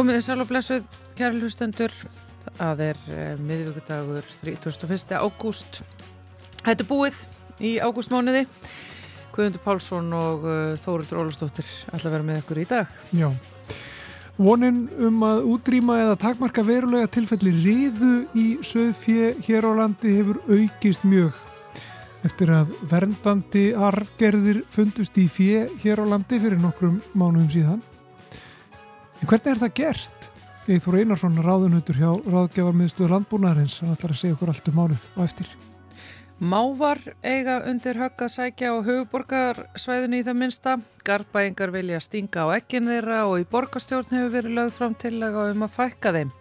Komið þið sæl og blessuð, kæri hlustendur. Það er eh, miðvíkudagur 31. ágúst. Þetta er búið í ágústmániði. Guðmundur Pálsson og uh, Þóruldur Ólastóttir ætla að vera með ykkur í dag. Já. Vonin um að útrýma eða takmarka verulega tilfelli riðu í söðfjö hér á landi hefur aukist mjög. Eftir að verndandi arfgerðir fundust í fjö hér á landi fyrir nokkrum mánuðum síðan. En hvernig er það gert? Eithur Einarsson, ráðunhutur hjá ráðgjafarmiðstöðu landbúnaðarins, hann ætlar að segja okkur allt um mánuð og eftir. Mávar eiga undir högg að sækja á höfuborgarsvæðinu í það minsta. Garðbæingar vilja stinga á ekkin þeirra og í borgarstjórn hefur verið lögð fram tillega um að fækka þeim.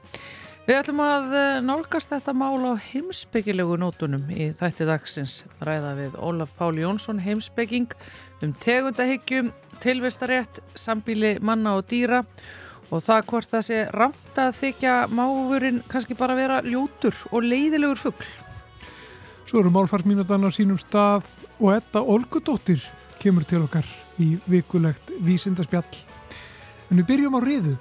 Við ætlum að eh, nálgast þetta mál á heimsbyggilegu nótunum í þætti dagsins. Ræða við Ólaf Páli Jónsson heimsbygging um tegundahyggjum, tilvistarétt, sambíli manna og dýra og það hvort það sé ramt að þykja máfurinn kannski bara vera ljótur og leiðilegur fuggl. Svo eru málfarsmínutan á sínum stað og Edda Olgudóttir kemur til okkar í vikulegt vísindaspjall. En við byrjum á riðu.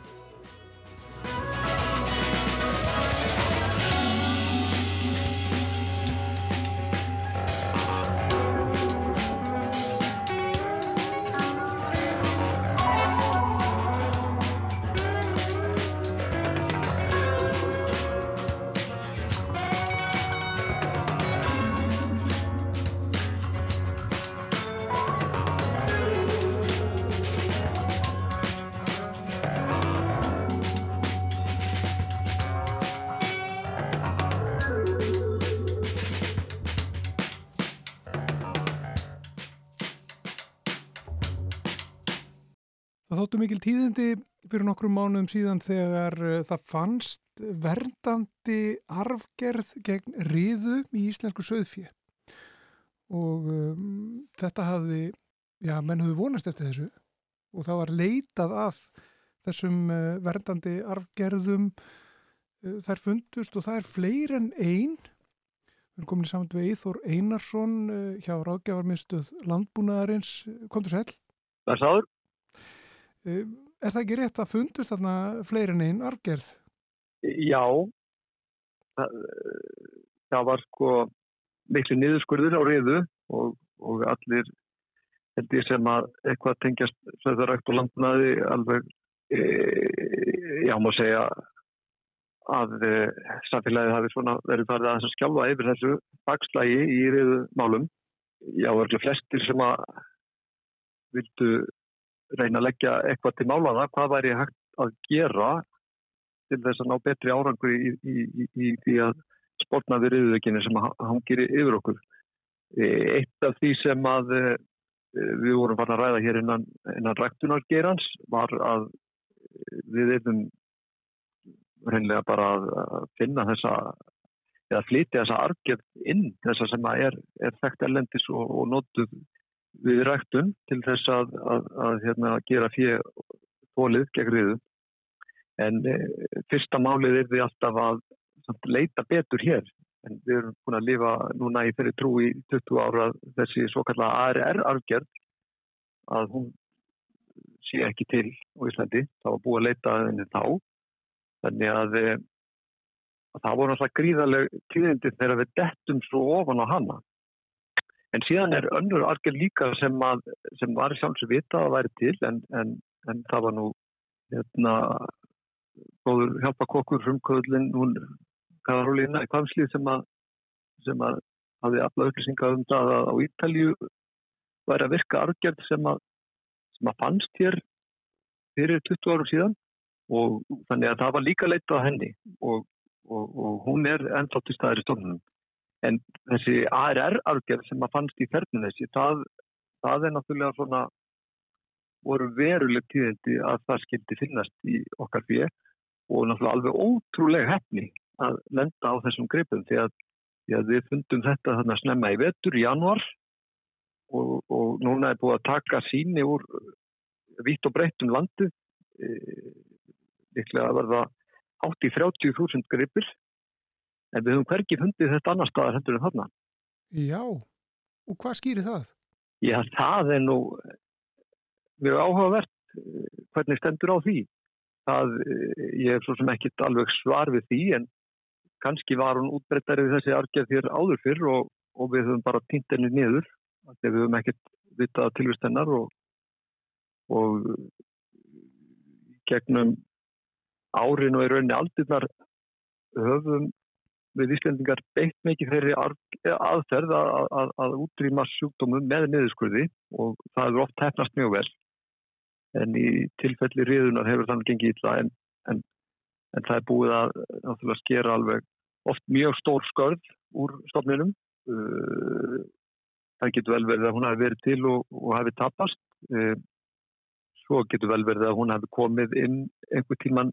Fyrir nokkrum mánuðum síðan þegar uh, það fannst verndandi arfgerð gegn riðu í íslensku söðfjö og um, þetta hafði, já, menn höfðu vonast eftir þessu. Og það var leitað að þessum uh, verndandi arfgerðum uh, þær fundust og það er fleir en einn við erum komin í saman við Íþór Einarsson hjá ráðgjafarmiðstöð landbúnaðarins, komdu sæl Það sáður Er það ekki rétt að fundust þarna fleirin einn argerð? Já, það, það var sko miklu niðurskurður á riðu og, og allir held ég sem að eitthvað tengjast söðurækt og landnaði alveg, e, já má segja að e, samfélagið hafi svona verið farið að skjálfa yfir þessu bakslægi í riðu málum. Já, örglega flestir sem að vildu reyna að leggja eitthvað til málaða, hvað væri hægt að gera til þess að ná betri árangur í, í, í, í að spórna við riðuðekinu sem hangir yfir okkur. E, eitt af því sem að e, við vorum farin að ræða hér innan, innan ræktunargerans var að við erum reynlega bara að finna þessa eða flytja þessa argjöf inn þessa sem er, er þekkt ellendis og, og nótuð við ræktun til þess að, að, að hérna, gera fyrir fólið gegn riðu. En e, fyrsta málið er því alltaf að samt, leita betur hér. En við erum búin að lifa núna í þeirri trú í 20 ára þessi svo kallega ARR-arfgerð að hún sé ekki til á Íslandi. Það var búið að leita að henni þá. Þannig að, e, að það voru alltaf gríðarlega tíðindi þegar við dettum svo ofan á hana. En síðan er önnur arger líka sem, að, sem var sjálfsög vita að væri til en, en, en það var nú hérna, góður hjálpakokkur frumkvöldin hún Karolina í Kvamslið sem að, sem að hafði alla upplýsingar um það að á Ítalju væri að virka argerð sem að, sem að fannst hér fyrir 20 árum síðan og þannig að það var líka leitað að henni og, og, og hún er ennþátt í staðir í stofnunum. En þessi ARR-argerð sem að fannst í ferðinu þessi, það, það er náttúrulega svona, voru veruleg tíðindi að það skildi finnast í okkar fyrir og náttúrulega alveg ótrúlega hefni að lenda á þessum greipum því að, því að við fundum þetta þarna snemma í vetur í januar og, og núna er búið að taka síni úr vitt og breytt um landu, e, líklega að verða átt í 30.000 greipir en við höfum hverkið fundið þetta annar staðar hendur en þarna. Já, og hvað skýri það? Já, það er nú mjög áhugavert hvernig stendur á því. það, ég er svo sem ekki alveg svar við því en kannski var hún útbreyttari við þessi argerð þér áður fyrr og, og við höfum bara týnt henni niður þegar við höfum ekkert vitað tilvist hennar og, og gegnum árin og í rauninni aldurnar höfum við Íslandingar beitt mikið þeirri aðferð að, að, að útrýma sjúkdómum með niðurskurði og það er oft hefnast mjög vel. En í tilfelli riðunar hefur þannig gengið ítla en, en, en það er búið að, að skera alveg oft mjög stór skörð úr stofninum. Uh, það getur vel verið að hún hafi verið til og, og hafi tapast. Uh, svo getur vel verið að hún hafi komið inn einhver tíman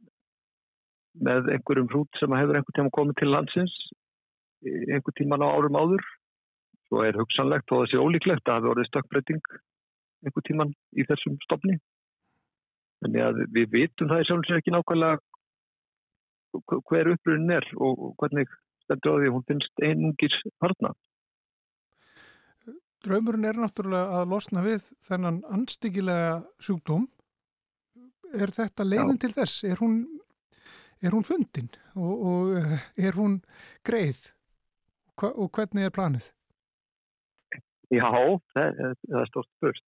með einhverjum hrút sem hefur einhver tíma komið til landsins einhver tíman á árum áður svo er hugsanlegt og þessi ólíklegt að það voru stökkbreyting einhver tíman í þessum stofni Þannig að við vitum það í sjálfsveit ekki nákvæmlega hver uppröðin er og hvernig stendur á því að hún finnst einungis harnar. Draumurinn er náttúrulega að losna við þennan anstíkilega sjúkdóm. Er þetta leiðin Já. til þess? Er hún, er hún fundin og, og er hún greið? Og hvernig er planið? Já, það, það er stort spurt.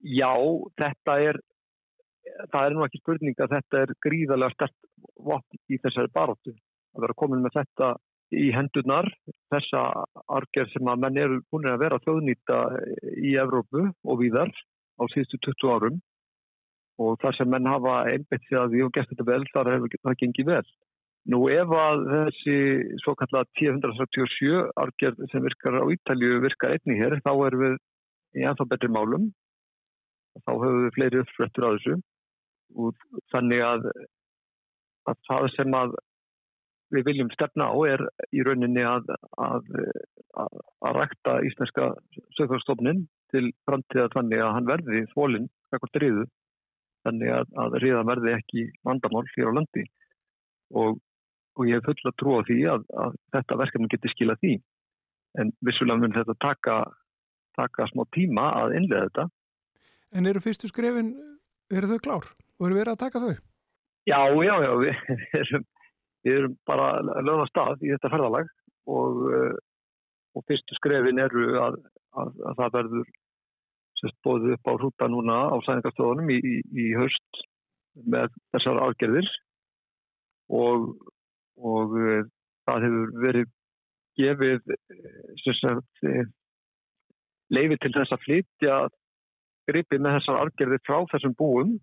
Já, þetta er það er nú ekki spurning að þetta er gríðarlega stert vopn í þessari baróttu. Að vera komin með þetta í hendurnar, þessa arger sem að menn eru búin að vera þjóðnýta í Evrópu og víðar á síðustu 20 árum og þar sem menn hafa einbett því að við hefum gert þetta vel, þar hefur það gengið vel. Nú ef að þessi svo kallað 1067 arger sem virkar á Ítalju virkar einni hér, þá erum við í ennþá betri málum. Og þá höfum við fleiri uppfrættur á þessu. Og þannig að, að það sem að við viljum stefna á er í rauninni að að, að, rækta íslenska sögurstofnin til framtíða þannig að hann verði þólinn ekkert riðu þannig að riða verði ekki vandamál fyrir á landi og, og ég hef full að trúa því að þetta verkefni getur skila því en vissulega mun þetta taka, taka smá tíma að innlega þetta En eru fyrstu skrefin, eru þau klár? og eru verið að taka þau? Já, já, já, við erum, við erum bara að löða stað í þetta ferðalag og, eh, og fyrstu skrefin eru að, að, að það verður sérst bóðið upp á hrúta núna á sæningastöðunum í, í, í haust með þessar afgerðir og, og eh, það hefur verið gefið eh, leiði til þess að flytja gripi með þessar afgerðir frá þessum búum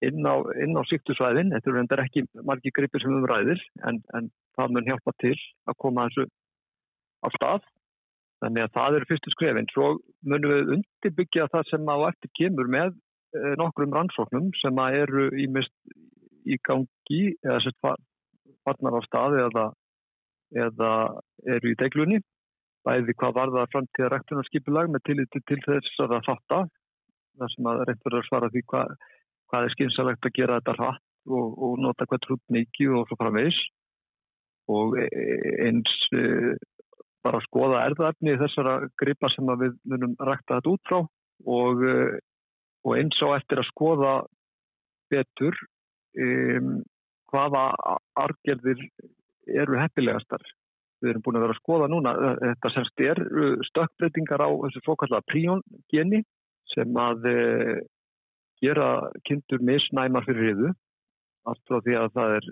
inn á, á síktusvæðin, þetta eru endar ekki margi gripir sem umræðir en, en það mun hjálpa til að koma þessu á stað þannig að það eru fyrstu skrefin. Svo munum við undirbyggja það sem á eftir kemur með eh, nokkrum rannsóknum sem eru í, mist, í gangi eða sett farnar á staði eða, eða eru í deglunni. Bæði hvað var það framtíða rektunarskipulag með tillit til þess að það fatta það sem að reynd verður að svara því hvað hvað er skynsalegt að gera þetta hratt og, og nota hvað trútt mikið og svo framvegs og e, e, eins bara skoða erðarfni þessara gripa sem við munum rækta þetta út frá og, e, og eins á eftir að skoða betur um, hvaða argerðir eru heppilegastar. Við erum búin að vera að skoða núna, þetta semst er stökkbreytingar á þessu svokallega príongeni sem að gera kindur misnæmar fyrir riðu allt frá því að það er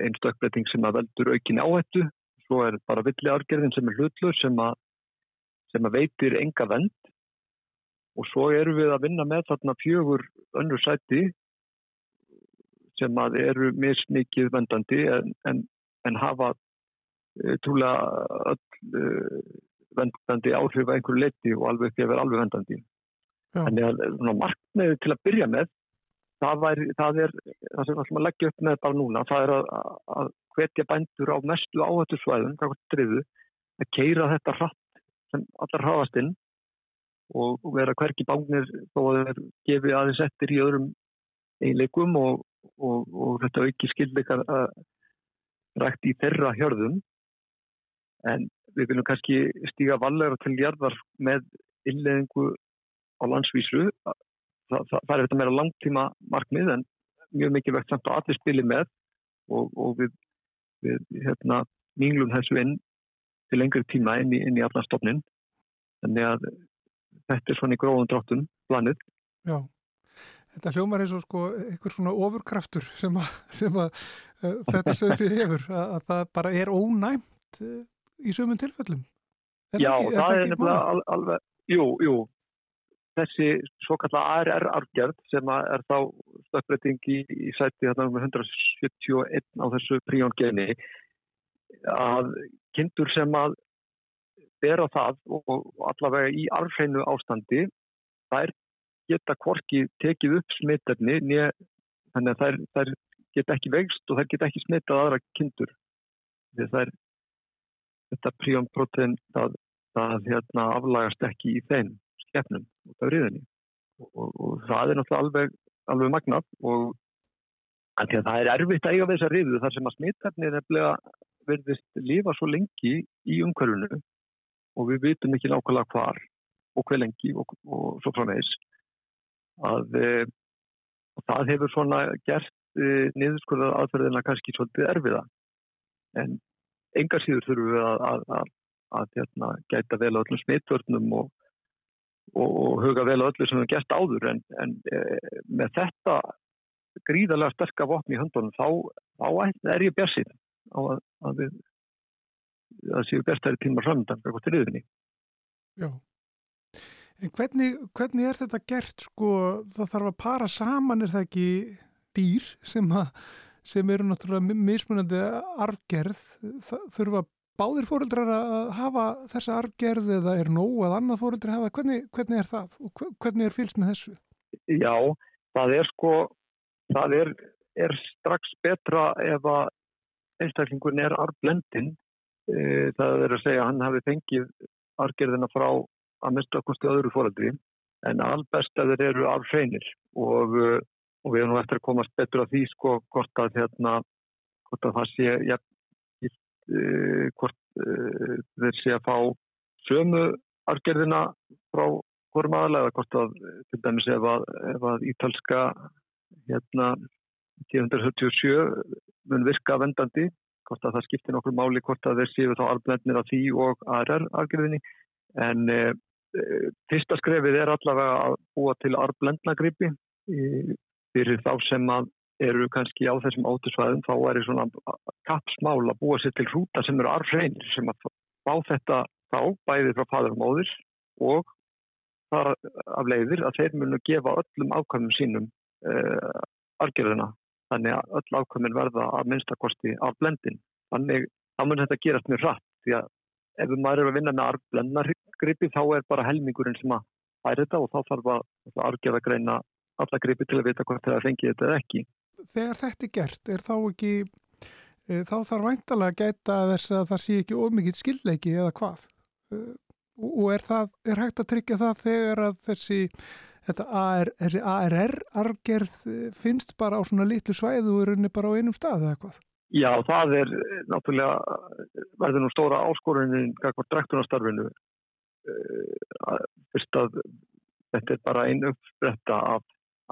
einn stökkbreyting sem að veldur aukin áhættu svo er bara villi argerðin sem er hlutlur sem sem að veitir enga vend og svo eru við að vinna með þarna fjögur önnur sæti sem að eru mismikið vendandi en, en, en hafa e, trúlega öll e, vendandi áhrif að einhverju leiti og alveg ekki að vera alveg vendandi. Þannig að markmiði til að byrja með, það, væri, það er það sem við ætlum að leggja upp með bara núna, það er að, að hvetja bændur á mestu áhættu svæðum, drifu, að keira þetta hratt sem allar hafast inn og, vera hverki bánir þó að það er gefið aðeins eftir í öðrum einleikum og, og, og þetta auki skildleikar að rækt í þeirra hjörðum. En við viljum kannski stíga vallegra til jarðar með innleðingu á landsvísu það, það, það er þetta meira langtíma markmið en mjög mikilvægt samt að allir spili með og, og við, við hérna, minglum þessu inn til lengri tíma inn í, í allan stofnin þannig að þetta er svona í gróðum dráttum planið. Já, þetta hljómar eins og sko einhver svona ofurkraftur sem að, sem að uh, þetta sögfið hefur að, að það bara er ónæmt uh, í sömum tilfellum. Er Já, það, ekki, það er nefnilega al, alveg Jú, jú þessi svo kallar ARR arfgerð sem er þá stökkbreyting í, í sæti hérna um 171 á þessu príóngeni að kindur sem að bera það og allavega í arfhreinu ástandi þær geta korki tekið upp smittarni þannig að þær, þær geta ekki vegst og þær geta ekki smittað aðra kindur. Því þær þetta príónprotein það, það hérna, aflagast ekki í þeim skefnum út af riðinni og, og, og það er náttúrulega alveg, alveg magnat og það er erfitt að eiga þessa riðu þar sem að smittarni verðist lifa svo lengi í umhverfunu og við vitum ekki nákvæmlega hvar og hver lengi og, og svo frá meðis að e, það hefur svona gert e, niðurskurðar aðferðina kannski svolítið erfiða. En enga síður þurfum við að, að, að, að hérna, gæta vel á öllum smittvörnum og, og, huga vel á öllu sem við gert áður en, en e, með þetta gríðarlega sterka vopn í höndunum þá, þá er ég björnsinn á að við það séu bestari tímar framöndan eitthvað til yfirni. Já, en hvernig, hvernig er þetta gert sko, það þarf að para saman er það ekki dýr sem, að, sem eru náttúrulega mismunandi arfgerð, þurfa báðir fóreldrar að hafa þessa arfgerð eða er nóg að annað fóreldrar hafa, hvernig, hvernig er það og hvernig er fylgst með þessu? Já, það er sko, það er, er strax betra ef að einstaklingun er arfblendin E, það er að segja að hann hafi fengið argerðina frá að mista okkurstu öðru fóröldri en albest að þeir eru af hreinir og, og við erum eftir að komast betur á því sko hvort að hérna hvort að það sé e, hvort e, þeir sé að fá sömu argerðina frá hverjum aðlega hvort að til dæmis ef að, ef að ítalska hérna 1077 mun virka vendandi hvort að það skiptir nokkur máli hvort að þeir séu þá alblendnir af því og aðrar afgjörðinni en e, fyrsta skrefið er allavega að búa til alblendnagripi fyrir þá sem að eru kannski á þessum átusvæðum þá er það svona kapsmál að búa sér til hrúta sem eru arfreinir sem að fá þetta þá bæðið frá fadur og móður og þar af leiðir að þeir munu gefa öllum ákvæmum sínum uh, argjörðina þannig að öll ákvömmin verða að minnstakosti af blendin. Þannig þá mun þetta gerast mjög hratt því að ef maður er að vinna með blendnargripi þá er bara helmingurinn sem að færi þetta og þá þarf að argeða greina alla gripi til að vita hvort það fengi þetta ekki. Þegar þetta er gert, er þá ekki, e, þá þarf væntalega að gæta þess að það sé ekki ómikið skildleiki eða hvað? E, og er, það, er hægt að tryggja það þegar að þessi ARR-argerð eh, finnst bara á svona litlu svæðu og er unni bara á einum stað eða hvað? Já, það er náttúrulega verður nú stóra áskorunin kakvar drektunastarfinu uh, fyrst að þetta er bara einu uppspretta af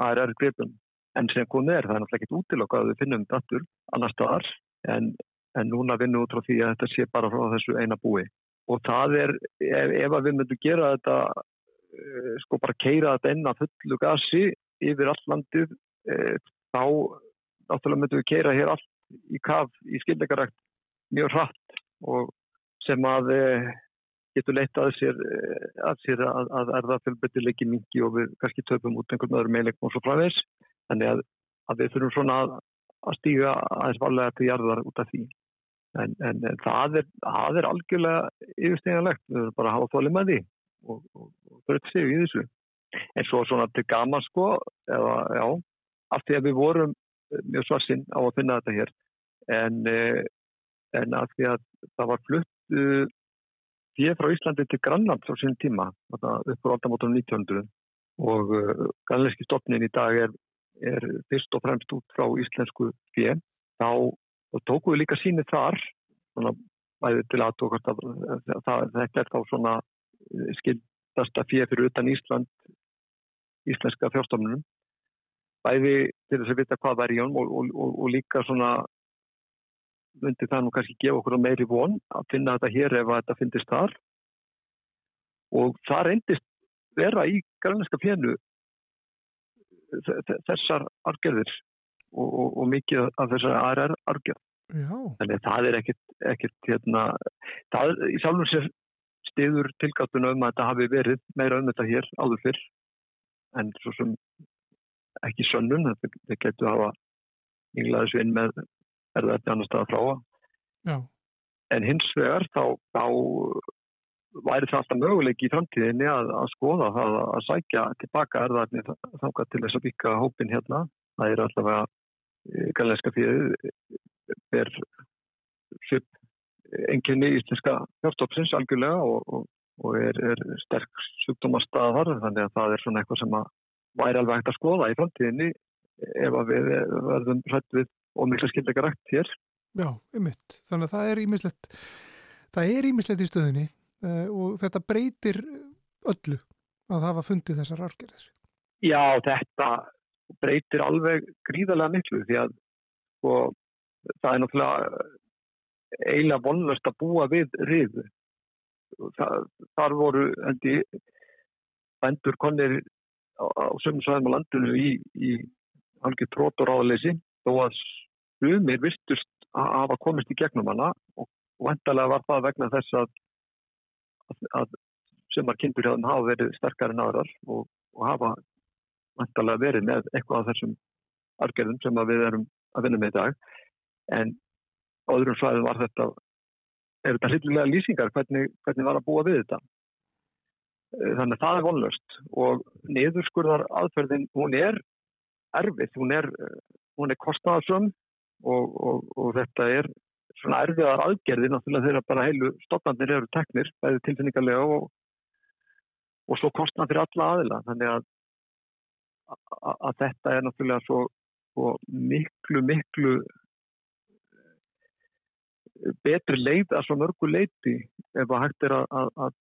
ARR-gripun en sem komið er, það er náttúrulega ekkit útilokkað að við finnum datur annar staðar. En, en núna vinnum við út frá því að þetta sé bara frá þessu eina búi. Og það er, ef, ef við myndum gera þetta Eh, sko bara keira þetta inn að fullu gasi yfir all landið e, þá náttúrulega myndum við keira hér allt í kaf í skildleikarækt mjög hratt. Og sem að e, getur leitt að sér að, sér að, að erða fjölbyrtilegi mingi og við kannski töfum út einhvern öðrum meðleikum og svo frá þess þannig að, að við þurfum svona að stíga aðeins varlega til jarðar út af því. En, en, það, er, það er algjörlega yfirstíðanlegt, við þurfum bara að hafa þólið með því og, og, og brött sig í þessu. En svo svona til gama sko, eða já, af því að við vorum eh, mjög svarsinn á að finna þetta hér, en, eh, en af því að það var flutt uh, því frá Íslandi til Grannland á sín tíma, upp á aldamótunum 1900 og grannleiski stopnin í dag er, er fyrst og fremst út frá íslensku fjö, þá tókum við líka sínið þar, svona til aðtókast að þetta er þá svona skildasta fyrir utan Ísland íslenska fjárstofnunum bæði til þess að vita hvað var í honum og, og, og, og líka svona myndi það nú kannski gefa okkur meiri von að finna þetta hér ef þetta finnist þar. Og það reyndist vera í grænleiska fjennu þessar argerðir og mikið af þessar aðrar argerð þannig að það er ekkert, ekkert hérna, það í sjálfum sér stiður tilgáttuna um að þetta hafi verið meira um þetta hér áður fyrr en svo sem ekki sönnun, það getur að hafa ynglaði svinn með erðvætti annar staða frá. Já. en hins vegar þá, þá væri það alltaf möguleik í framtíðinni að, að skoða það að sækja tilbaka erðvætni þáka til þess að byggja hópin hérna það er allavega eh, gallenska fyrir er svip enginni íslenska hjárstofnsins algjörlega og, og, og er, er sterk sjúkdómastaðar þannig að það er svona eitthvað sem að væri alveg hægt að skoða í framtíðinni ef við verðum hrætt við og miklu skildega rætt hér. Já, ummitt. Þannig að það er ímislegt það er ímislegt í stöðinni uh, og þetta breytir öllu að hafa fundið þessar argerðir. Já, þetta breytir alveg gríðarlega miklu því að sko, það er náttúrulega eiginlega vonlust að búa við riðu. Það, þar voru endi bendur konir á, á sömum svæðum á landinu í, í algjör trót og ráðleysi þó að sumir virtust að hafa komist í gegnum hana og, og endalega var það vegna þess að, að, sumar kindur hjá þeim hafa verið sterkari náðar og, og hafa endalega verið með eitthvað af þessum argerðum sem við erum að vinna með í dag. En öðrum svæðum var þetta er þetta hlillilega lýsingar? Hvernig, hvernig var að búa við þetta? Eh, þannig að það er vonlust og niðurskurðar aðferðin, hún er erfið, hún er, eh, er kostnaðarsum og, og, og þetta er svona erfiðar aðgerði náttúrulega þegar bara heilu stoppandir eru teknir, bæði tilfinningarlega og, og svo kostnað fyrir alla aðila, þannig að, að, að þetta er náttúrulega svo, svo miklu, miklu eh, betri leið að svo mörgu leiti ef að hægt er að, að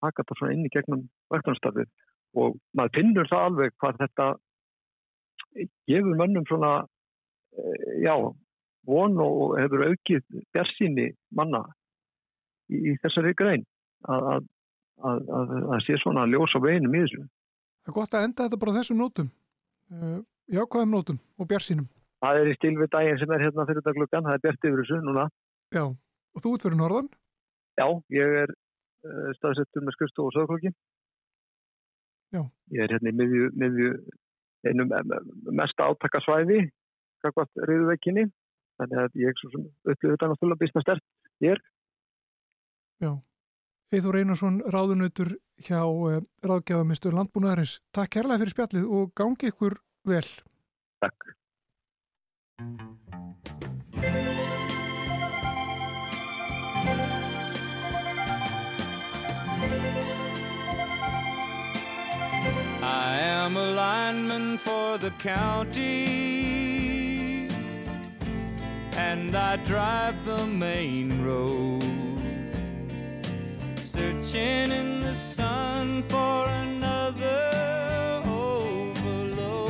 taka þetta svona inn í gegnum verkefnastarfið. Og maður finnur það alveg hvað þetta gefur mönnum svona eh, já, von og hefur aukið bersinni manna í, í þessari grein að, að, að, að sé svona ljós á veginum í þessu. Það er gott að enda þetta bara þessum nótum uh, jákvæðum nótum og bersinum. Það er í stíl við daginn sem er hérna fyrir daglugan, það er bert yfir þessu núna. Já, og þú ert fyrir norðan? Já, ég er Eh, staðsettur með skrifstof og sögurklokki. Ég er hérna í miðju, miðju einum mest áttakasvæði kakvart riðuveikinni þannig að ég upplifði þetta náttúrulega bísna stert hér. Já. Eithur Einarsson, ráðunautur hjá eh, ráðgjáðamistur Landbúnaðarins. Takk kærlega fyrir spjallið og gangi ykkur vel. Takk. I am a lineman for the county, and I drive the main road, searching in the sun for another overload.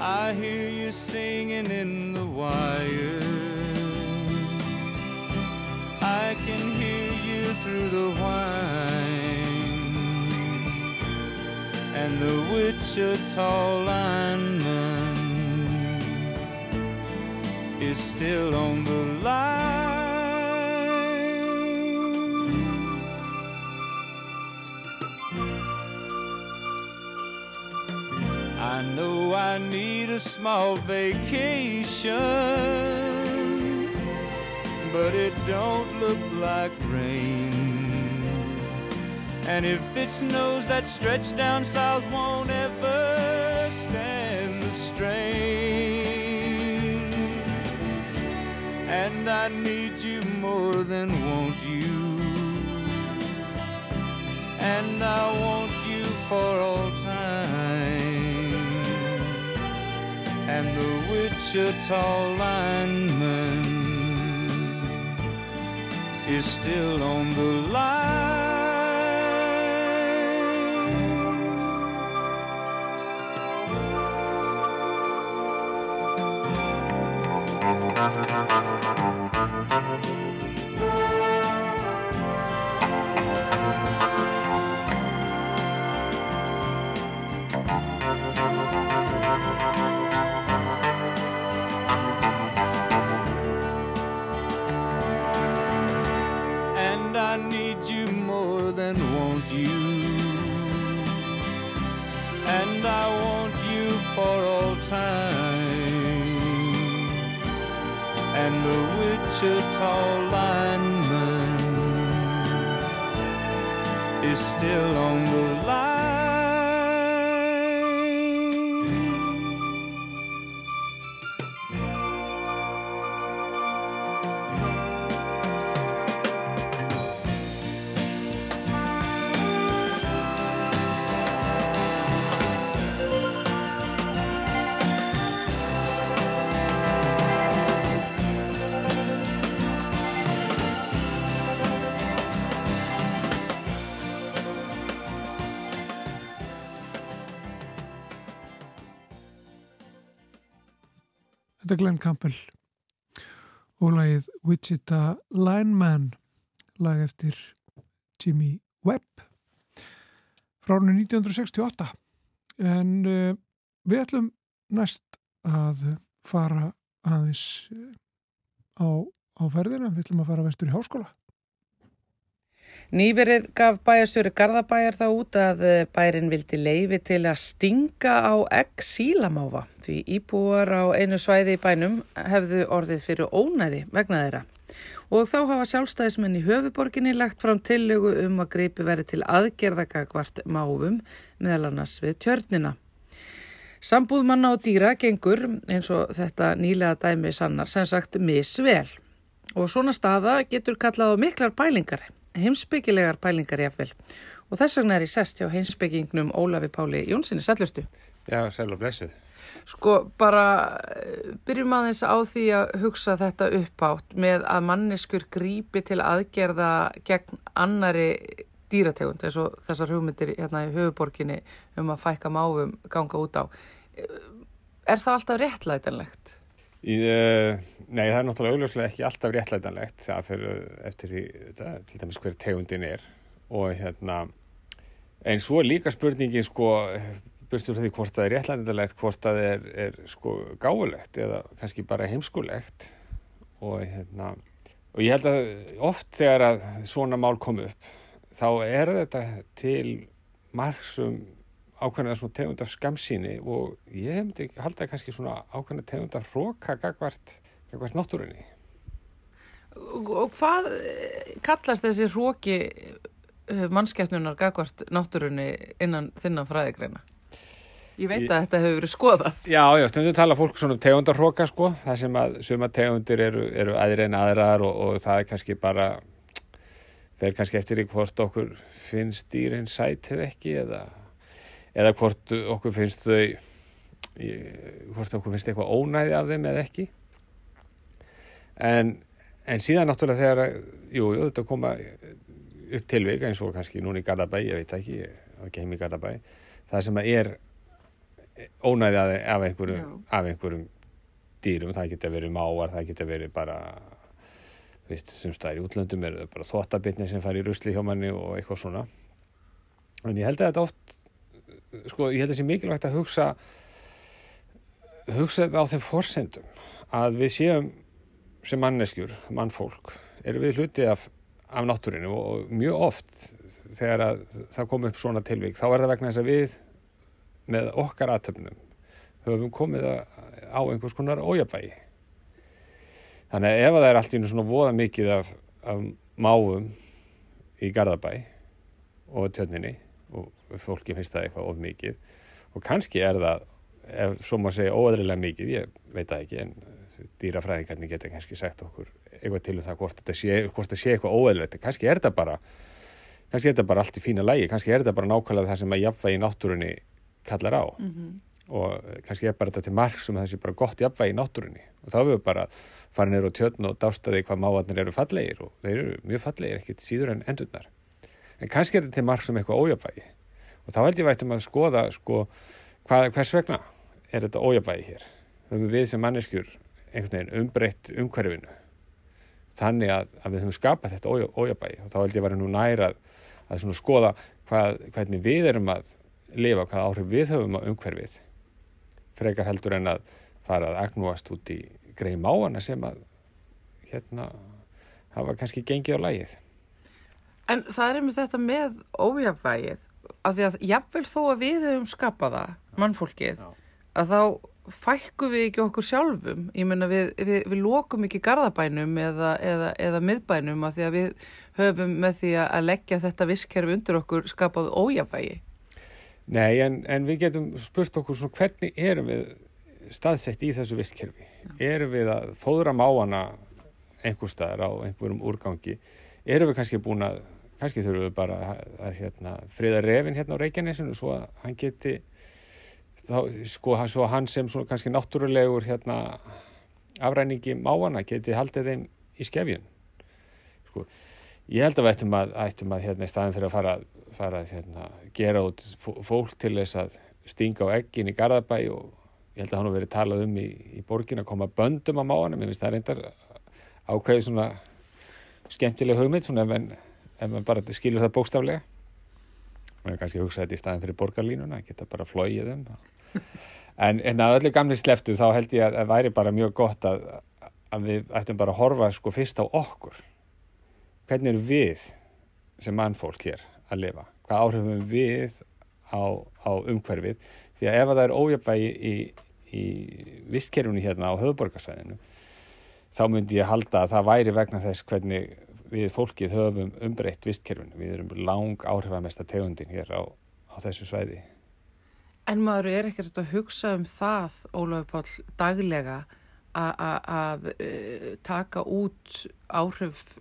I hear you singing in the wire. I can hear you through the whine and the Wichita lineman is still on the line. I know I need a small vacation, but it don't look like rain. And if it snows, that stretch down south won't I need you more than want you. And I want you for all time. And the Wichita lineman is still on the line. Thank you. I want you for all time. And the Wichita lineman is still on the Þetta er Glenn Campbell og lagið Wichita Lineman lag eftir Jimmy Webb frá árinu 1968 en uh, við ætlum næst að fara aðeins uh, á, á ferðina, við ætlum að fara vestur í háskóla Nýverið gaf bæjarstjóri Garðabæjar þá út að eh, bærin vildi leifi til að stinga á egg sílamáfa því íbúar á einu svæði í bænum hefðu orðið fyrir ónæði vegna þeirra. Og þá hafa sjálfstæðismenn í höfuborginni lagt fram tillögu um að greipi verið til aðgerðagagvart máfum meðal annars við tjörnina. Sambúð manna og dýra gengur eins og þetta nýlega dæmi sannar sem sagt misvel og svona staða getur kallað á miklar pælingar heimsbyggilegar pælingar jáfnvel og þess vegna er ég sest hjá heimsbyggingnum Ólafi Páli Jónssoni, sællustu. Já, sæl og blessuð. Sko bara eh, byrjum aðeins á því að hugsa þetta uppátt með að manneskur grípi til aðgerða gegn annari dýrategund eins og þessar hugmyndir hérna í höfuborginni um að fækka máfum ganga út á. Er það alltaf réttlætanlegt? Í, uh, nei, það er náttúrulega augljóslega ekki alltaf réttlætanlegt það fyrir eftir því, þetta, til dæmis hver tegundin er. Og hérna en svo er líka spurningin sko burstur því hvort það er réttlætanlegt hvort það er, er sko gáulegt eða kannski bara heimskulegt. Og hérna og ég held að oft þegar að svona mál kom upp þá er þetta til margsum ákveðna svona tegund af skamsýni og ég hefndi halda kannski svona ákveðna tegund af hróka gagvart, gagvart náttúrunni. Og, hvað eh, kallast þessi hróki mannskeppnunar gagvart náttúrunni innan þinnan fræðigreina? Ég veit að þetta hefur verið skoða. Já, já, stundum tala fólk svona um tegundarhróka sko, það sem að suma tegundir eru, eru aðri en aðrar og, og það er kannski bara fer kannski eftir í hvort okkur finnst dýrin sæt eða ekki eða, eða hvort okkur finnst þau hvort okkur finnst eitthvað ónæði af þeim eða ekki. En, en síðan náttúrulega þegar jú, jú, þetta koma upp tilvik eins og kannski núna í Garðabæ, ég veit ekki, ekki heim í Garðabæ það sem að er ónæði af, af, einhverjum, af einhverjum dýrum, það geta verið máar, það geta verið bara veist, sem staðir í útlöndum það bara þvottabitni sem fari í rusli hjá manni og eitthvað svona. En ég held að þetta oft sko, ég held að þetta sé mikilvægt að hugsa hugsa þetta á þeim forsendum að við séum sem manneskjur, mannfólk erum við hluti af, af náttúrinu og mjög oft þegar að það kom upp svona tilvík þá er það vegna þess að við með okkar aðtöfnum höfum komið á einhvers konar ójafvægi þannig að ef að það er allt í einu svona voða mikið af, af máum í Garðabæ og tjörninni og fólki finnst það eitthvað of mikið. Og kannski er það ef svo má segja óæðrilega mikið ég veit það ekki en dýrafræðingarnir geta kannski sagt okkur eitthvað til um það hvort þetta sé, sé eitthvað óæðrilegt kannski er þetta bara kannski er þetta bara allt í fína lægi kannski er þetta bara nákvæmlega það sem að jafnvægi náttúrunni kallar á. Og kannski er bara þetta til marg sem það sé bara gott jafnvægi náttúrunni. Og þá hefur við bara farið neyru á tjörn og dástaði hvað mávarnir eru fallegir og þeir eru mjög fallegir ekkit síður en endurnar. En kannski er þetta til marg sem eitthvað ójafvægi og þá held ég vætum að skoða sko, hvað, hvers vegna er þetta ójafvægi hér? Höfum við sem manneskjur einhvern veginn umbreytt umhverfinu þannig að, að við höfum skapað þetta ója- ójafnvægi. Og þá held ég vera nú nær að, að skoða hvað, hvernig við erum að lifa, hvað áhrif við höfum á umhverfið frekar heldur en að fara að agnúast út í greið máana sem að hérna hafa kannski gengið á lægið. En það er einmitt þetta með ójafnvægið, af því að jafnvel þó að við höfum skapað það, mannfólkið, Já. að þá fækkum við ekki okkur sjálfum. Ég meina við, við, við lokum ekki garðabænum eða, eða, eða miðbænum af því að við höfum með því að leggja þetta visskerfi undir okkur skapað ójafnvægi. Nei, en, en við getum spurt okkur svona hvernig erum við staðsett í þessu vistkerfi? Erum við að fóðra máana einhver staðar á einhverjum úrgangi? Erum við kannski búin að, kannski þurfum við bara að, að hérna, friða refin hérna á Reykjanesinu svo að hann geti, þá, sko, svo hann sem svona kannski náttúrulegur hérna afræningi máana geti haldið þeim í skefjun. Sko, ég held að við ættum að, ættum að hérna í staðin fyrir að fara, fara hérna, gera út fó- fólk til þess að stinga á eggin í Garðabæ og ég held að hann hafi verið talað um í, í borgin að koma böndum á máanum, ég finnst það reyndar ákveðið svona skemmtileg hugmynd, svona mann, ef mann bara skilur það bókstaflega. Mann er kannski hugsa þetta í staðin fyrir borgarlínuna, geta bara flóið um en, en að öllu gamli sleftu þá held ég að það væri bara mjög gott að, að við ættum bara að horfa sko fyrst á okkur. Hvernig erum við sem mannfólk hér að lifa? Hvað áhrifum við á, á umhverfið? Því að ef að það er ójöfvægi í, í vistkerfunu hérna á höfuborgarsvæðinu þá myndi ég halda að það væri vegna þess hvernig við fólkið höfum umbreytt vistkerfunu. Við erum lang áhrifamesta tegundin hér á, á þessu svæði. En maður er ekkert að hugsa um það, Ólafur Páll, daglega að uh, taka út áhrif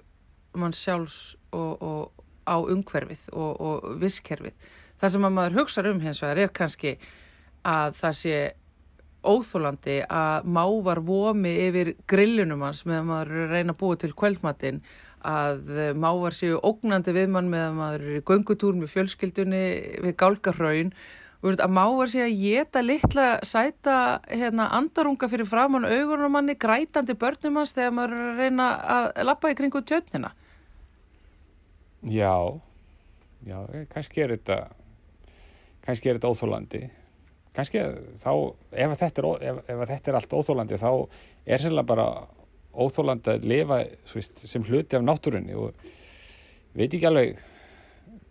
mann sjálfs og, og á umhverfið og, og visskerfið. Það sem að maður hugsa um hins vegar er kannski að það sé óþólandi að mávar vomi yfir grillunum hans meðan maður að reyna að búa til kvöldmatinn að eh, mávar séu ógnandi við mann meðan maður er í göngutúr með fjölskyldunni við gálgarhraun að mávar sé að geta litla sæta hérna, andarunga fyrir framann augunum manni, grætandi börnum hans þegar maður er að reyna að lappa í kringu tjötnina. Já, já, eh, kannski er þetta kannski er þetta óþólandi kannski þá, ef að þetta er, ef, ef að þetta er allt óþólandi þá er sérlega bara óþólandi að lifa veist, sem hluti af náttúrunni og veit ekki alveg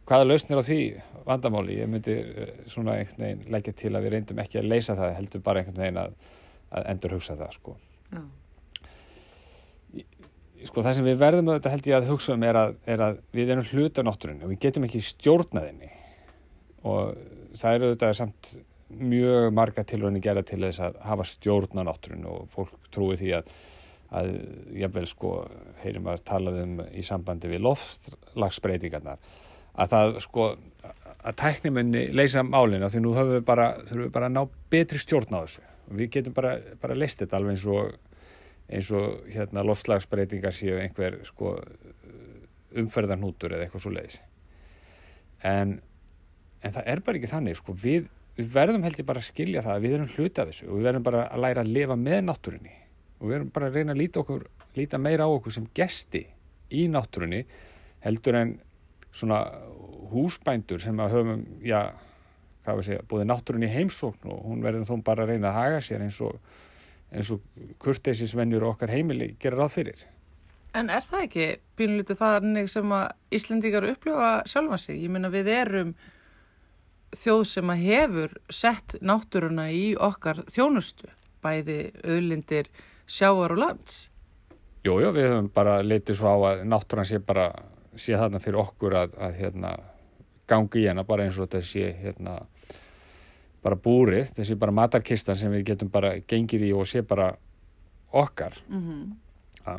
hvaða lausnir á því vandamáli. Ég myndi eh, svona einhvern veginn leggja til að við reyndum ekki að leysa það heldur bara einhvern veginn að, að endur hugsa það sko. Sko það sem við verðum auðvitað held ég að hugsa um er að, er að við erum hluta af náttúrunni og við getum ekki stjórnað henni. Og það eru auðvitað samt mjög marga tilröðin gera til þess að hafa stjórn á náttúrunni og fólk trúi því að, að jafnvel sko heyrim að talað um í sambandi við loftslagsbreytingarnar að það sko að tæknimunni leysa málina því nú höfum við bara, þurfum við bara að ná betri stjórn á þessu. Við getum bara, bara leist þetta alveg eins og eins og hérna loftslagsbreytingar séu einhver sko umferðarnútur eða eitthvað svo leiðis en, en það er bara ekki þannig sko við, við verðum held ég bara að skilja það að við erum hluti af þessu og við verðum bara að læra að lifa með náttúrunni og við verðum bara að reyna að líta, okkur, líta meira á okkur sem gesti í náttúrunni heldur en svona húsbændur sem að höfum, já, hvað við segja, búið náttúrunni í heimsókn og hún verður þó bara að reyna að haga sér eins og eins og kurteisisvenjur okkar heimili gerir ráð fyrir. En er það ekki pínlítið þannig sem að Íslendingar upplifa sjálfa sig? Ég meina við erum þjóð sem að hefur sett náttúruna í okkar þjónustu, bæði auðlindir sjávar og lands. Jú, jú, við höfum bara litið svo á að náttúran sé bara, sé þarna fyrir okkur að, að hérna, gangi í hana bara eins og þetta sé hérna, bara búrið, þessi bara matarkistan sem við getum bara gengið í og sé bara okkar Mm -hmm.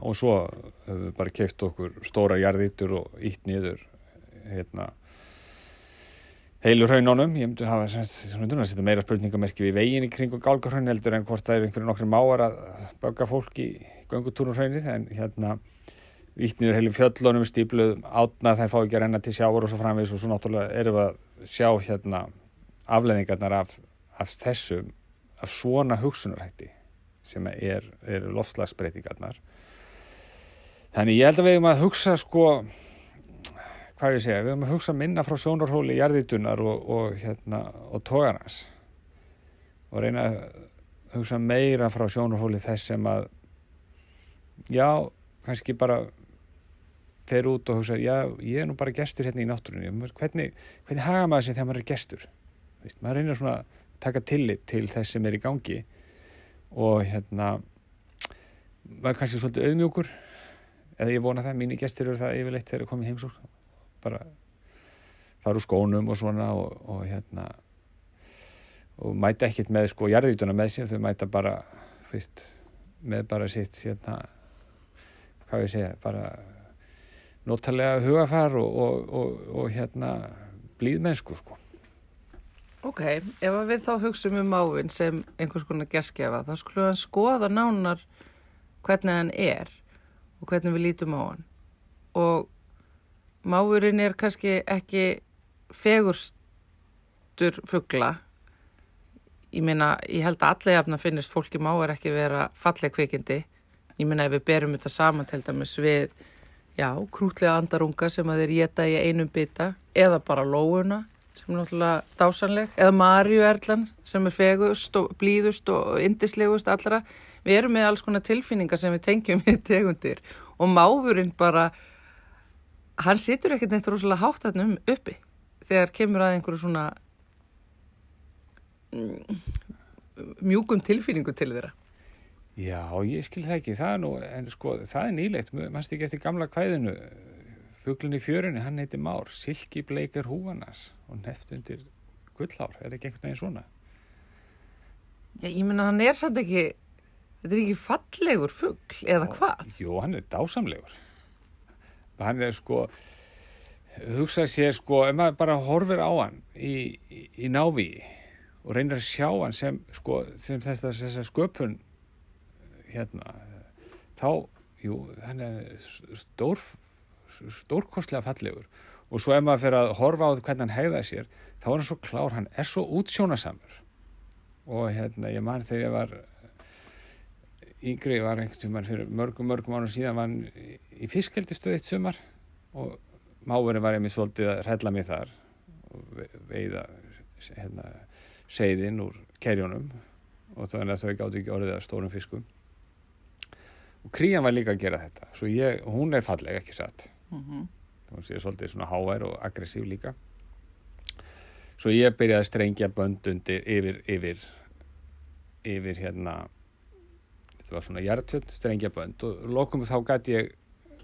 Og svo höfum við bara keift okkur stóra jarðítur og ítt niður hérna heilu hraunónum, ég myndi hafa svona setja meira spurningamerki við veginn í kringu gálgarhraun heldur en hvort það er einhverju nokkru máar að bögga fólk í göngutúrum hraunið. En hérna ítt niður heilu fjöllunum stípluð átna þær fá ekki að renna til sjávar og svo framvegis. Og svo náttúrulega erum við að sjá hérna afleðingarnar af, af þessum af svona hugsunarhætti sem er, er lofslagsbreytingarnar þannig ég held að við hefum að hugsa sko hvað ég segja, við hefum að hugsa minna frá sjónarhóli jarðitunar og, og hérna og tógarnas og reyna að hugsa meira frá sjónarhóli þess sem að já, kannski bara fer út og hugsa, já, ég er nú bara gestur hérna í náttúrunni, hvernig, hvernig haga maður sér þegar maður er gestur? Vist, maður reynir svona að taka tillit til þess sem er í gangi og hérna maður er kannski svolítið auðmjúkur. Eða ég vona það, mínir gestur eru það yfirleitt þegar það er komið heimsók bara fara úr skónum og svona og, og hérna og mæta ekkert með sko jarðítuna með sér, þau mæta bara fyrst með bara sitt hérna hvað ég segja, bara notalega hugafar og, og, og, og hérna blíðmennsku sko. Ok, ef við þá hugsaum um mávin sem einhvers konar geskjafa, þá skulum við skoða nánar hvernig hann er og hvernig við lítum á hann. Og mávurinn er kannski ekki fegurstur fuggla. Ég meina, ég held að allir jafna finnist fólki máur ekki vera falleg kvikindi. Ég meina, ef við berum þetta saman til dæmis við já, krútlega andarunga sem að þeir geta í einum bytta eða bara lóuna sem er náttúrulega dásanleg eða Marju Erlan sem er fegust og blíðust og indislegust allra. Við erum með alls konar tilfinningar sem við tengjum í tegundir og máfurinn bara hann situr ekkert neitt rosalega hátt þarna um uppi þegar kemur að einhverju svona mm, mjúkum tilfinningu til þeirra. Já, ég skil það ekki, það er nú, en sko, það er nýlegt, mannst ekki eftir gamla kvæðinu, fuglun í fjörunni, hann heiti Már, silki bleikar húanas og neft undir gullhár, er ekki einhvern veginn svona? Já, ég menna, hann er samt ekki, þetta er ekki fallegur fugl, eða hvað? Jú, hann er dásamlegur. Hann er sko, hugsað sér sko, ef maður bara horfir á hann í, í, í návíi og reynir að sjá hann sem, sko, sem þess að sköpun hérna þá, jú, hann er stór stórkostlega fallegur. Og svo ef maður fyrir að horfa á hvernig hann hegða sér, þá er hann svo klár hann er svo útsjónasamur og hérna, ég man þegar ég var yngri var einhvern tíma fyrir mörgum, mörgum ánum síðan var hann í fiskheldistöð eitt sumar og máurinn var ég mér svolítið að rella mig þar og veiða hérna, seiðin úr kerjónum og þannig að þau gátt ekki orðið að stórum fiskum. Og krían var líka að gera þetta svo ég, hún er falleg ekki satt? Mm -hmm. hún sé svolítið svona hávær og aggressív líka. Svo ég byrjaði að strengja bönd undir yfir, yfir yfir hérna þetta var svona hjartjöld strengja bönd og lokum þá gæti ég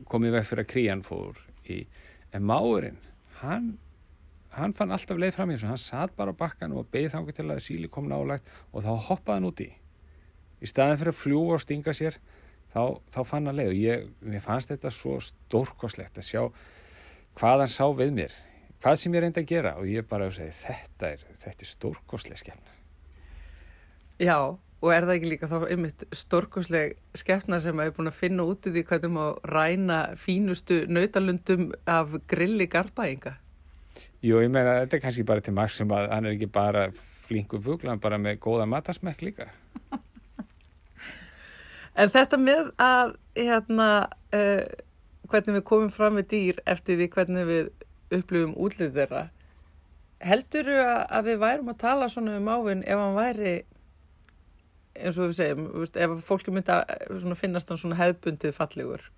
komið veg fyrir að krían fór í, en máurinn hann hann fann alltaf leið fram í þessu, hann satt bara á bakkan og beigð þangu til að síli kom nálagt og þá hoppaði hann úti. Í staðin fyrir að fljúa og stinga sér þá, þá fann hann leið. Og ég, mér fannst þetta svo stórkoslegt að sjá hvað hann sá við mér hvað sem ég reyndi að gera. Og ég bara segi þetta er, er stórkosleg skefna Já, og er það ekki líka þá einmitt stórkosleg skefna sem er búin að finna út úr því hvað þú má ræna fínustu nautalundum af grilli garbaðinga Jú, ég meina þetta er kannski bara til marg sem að hann er ekki bara flinku fugla, hann bara með góða matasmekk líka. En þetta með að hérna, uh, hvernig við komum fram með dýr eftir því hvernig við upplifum útlið þeirra, heldur þú að við værum að tala svona um ávinn ef hann væri, eins og við segjum, ef fólki myndi að finnast hann svona hefðbundið fallegur?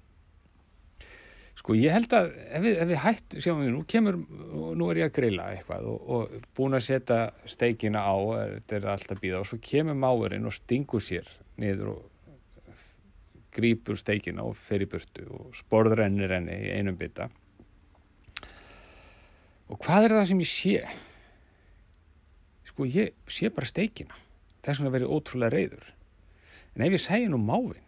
Sko ég held að ef við, ef við hættu, sjáum við nú, kemur, nú er ég að grilla eitthvað og, og búin að setja steikina á, þetta er alltaf býða og svo kemur máurinn og stingur sér niður og grýpur steikina og fer í burtu og sporðrennir henni í einum bytta og hvað er það sem ég sé? Sko ég sé bara steikina þess vegna verið ótrúlega reyður en ef ég segja nú mávin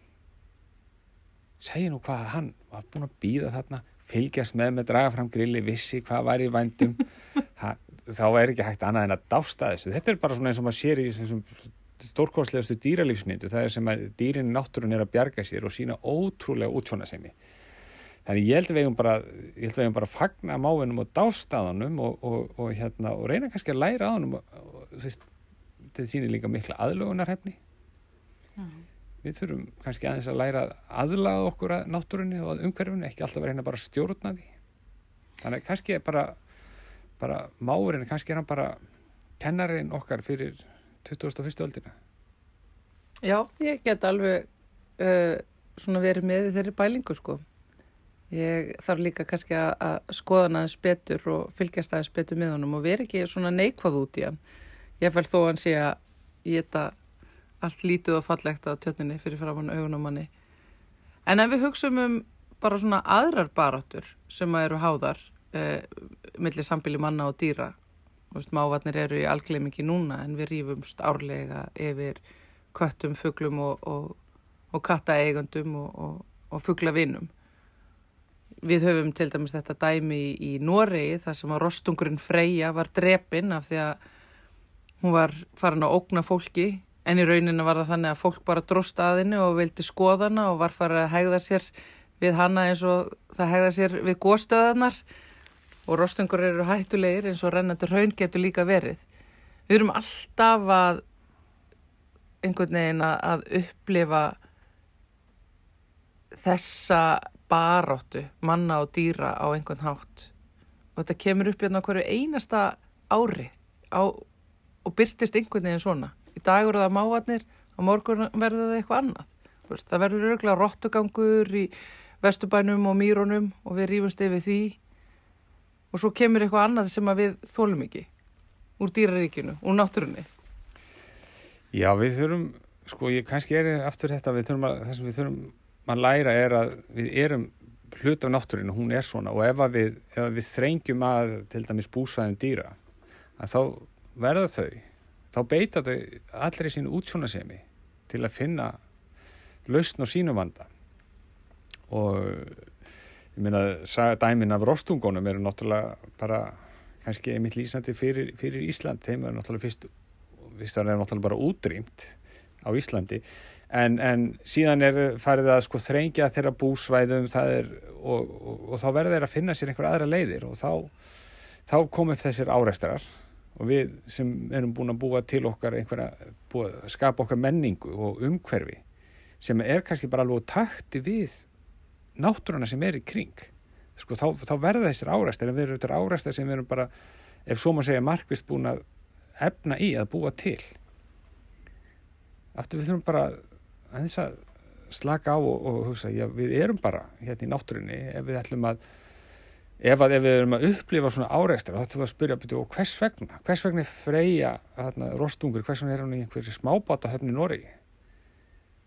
segja nú hvað hann var búin að býða þarna fylgjast með með draga fram grilli vissi hvað var í vændum þá er ekki hægt annað en að dásta þessu. Þetta er bara svona eins og maður sér í stórkostlegastu dýralífsmyndu það er sem að dýrin náttúrun er að bjarga sér og sína ótrúlega útsvonasemi þannig ég held að við hefum bara ég held að við hefum bara fagna mávinum og dástaðanum og, og, og, hérna, og reyna kannski að læra á hann þetta sýnir líka mikla aðlögunarhefni mm. við þurfum kannski aðeins að læra aðlaga okkur að náttúrunni og að umhverfunu, ekki alltaf vera hérna bara að stjórna því. Þannig að kannski er bara, bara máurinn, kannski er hann bara kennarinn okkar fyrir 2001. öldina. Já, ég get alveg uh, svona verið með þeirri bælingu sko. Ég þarf líka kannski að, að skoða hann aðeins betur og fylgjast aðeins betur með honum og veri ekki svona neikvað út í hann. Ég fæl þó að hann sé að ég þetta allt lítið og fallegt á tjötninni fyrir framann augunum manni. En ef við hugsaum um bara svona aðrar baráttur sem eru háðar eh, millir sambili manna og dýra Veist, mávarnir eru í algleimingi núna en við rýfumst árlega yfir köttum, fugglum og, og, og kattaeigandum og, og fugglavinnum. Við höfum til dæmis þetta dæmi í, í Noregi þar sem að rostungurinn Freyja var drepinn af því að hún var farin að ógna fólki en í rauninu var það þannig að fólk bara dróst aðinu og vildi skoðana og var farið að hegða sér við hanna eins og það hegða sér við góðstöðanar og rostungur eru hættulegir eins og rennandi raun getur líka verið. Við erum alltaf að einhvern veginn að upplifa þessa baráttu manna og dýra á einhvern hátt og þetta kemur upp hérna hverju einasta ári á, og byrtist einhvern veginn svona. Í dag eru það mávarnir og morgun verður það eitthvað annað. Það verður örgulega róttugangur í vestubænum og mýrónum og við rýfumst yfir því og svo kemur eitthvað annað sem við þólum ekki úr dýraríkinu, úr náttúrunni Já, við þurfum sko, ég kannski er aftur þetta að, það sem við þurfum að læra er að við erum hlut af náttúrinu, hún er svona og ef við, ef við þrengjum að til dæmis búsvæðin dýra að þá verða þau þá beita þau allir í sínu útsjónasemi til að finna lausn og sínum vanda. Og ég meina dæmin af rostungunum eru náttúrulega bara kannski einmitt lýsandi fyrir, fyrir Ísland. Þeim er náttúrulega fyrst fyrst er náttúrulega bara útrýmt á Íslandi. En, en síðan er farið að sko þrengja þeirra búsvæðum er, og, og, og þá verður þeir að finna sér einhver aðra leiðir og þá, þá kom upp þessir áreistrar og við sem erum búin að búa til okkar einhverja, búa, skapa okkar menningu og umhverfi sem er kannski bara alveg takti við náttúruna sem er í kring. Sko, þá, þá verða þessir áræstir en við erum þetta áræstir sem við erum bara ef svo maður segja markvist búin að efna í að búa til. Aftur við þurfum bara að þess að slaka á og, og hugsa, já við erum bara hérna í náttúrunni ef við ætlum að ef, að, ef við erum að upplifa svona áreistra þá ætlum við að spyrja byrju og hvers vegna? Hvers vegna er freyja þarna, rostungur hvers vegna er hann í einhverju smábáta höfni Nóri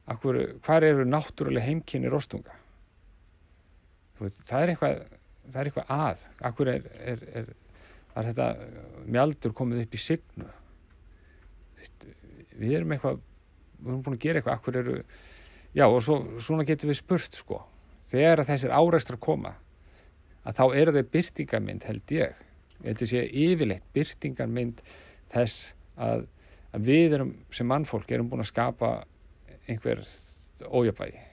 hvað eru náttúrulega heimkynni rostunga? Það er eitthvað það er eitthvað að. Akkur er, er, er, er þetta mjaldur komið upp í signu? Við erum eitthvað við erum búin að gera eitthvað akkur eru já og svo, svona getur við spurt sko. Þegar þessir áreistra koma að þá eru þau byrtingarmynd held ég þetta sé yfirleitt byrtingarmynd þess að, að við erum sem mannfólk erum búin að skapa einhver ójabægi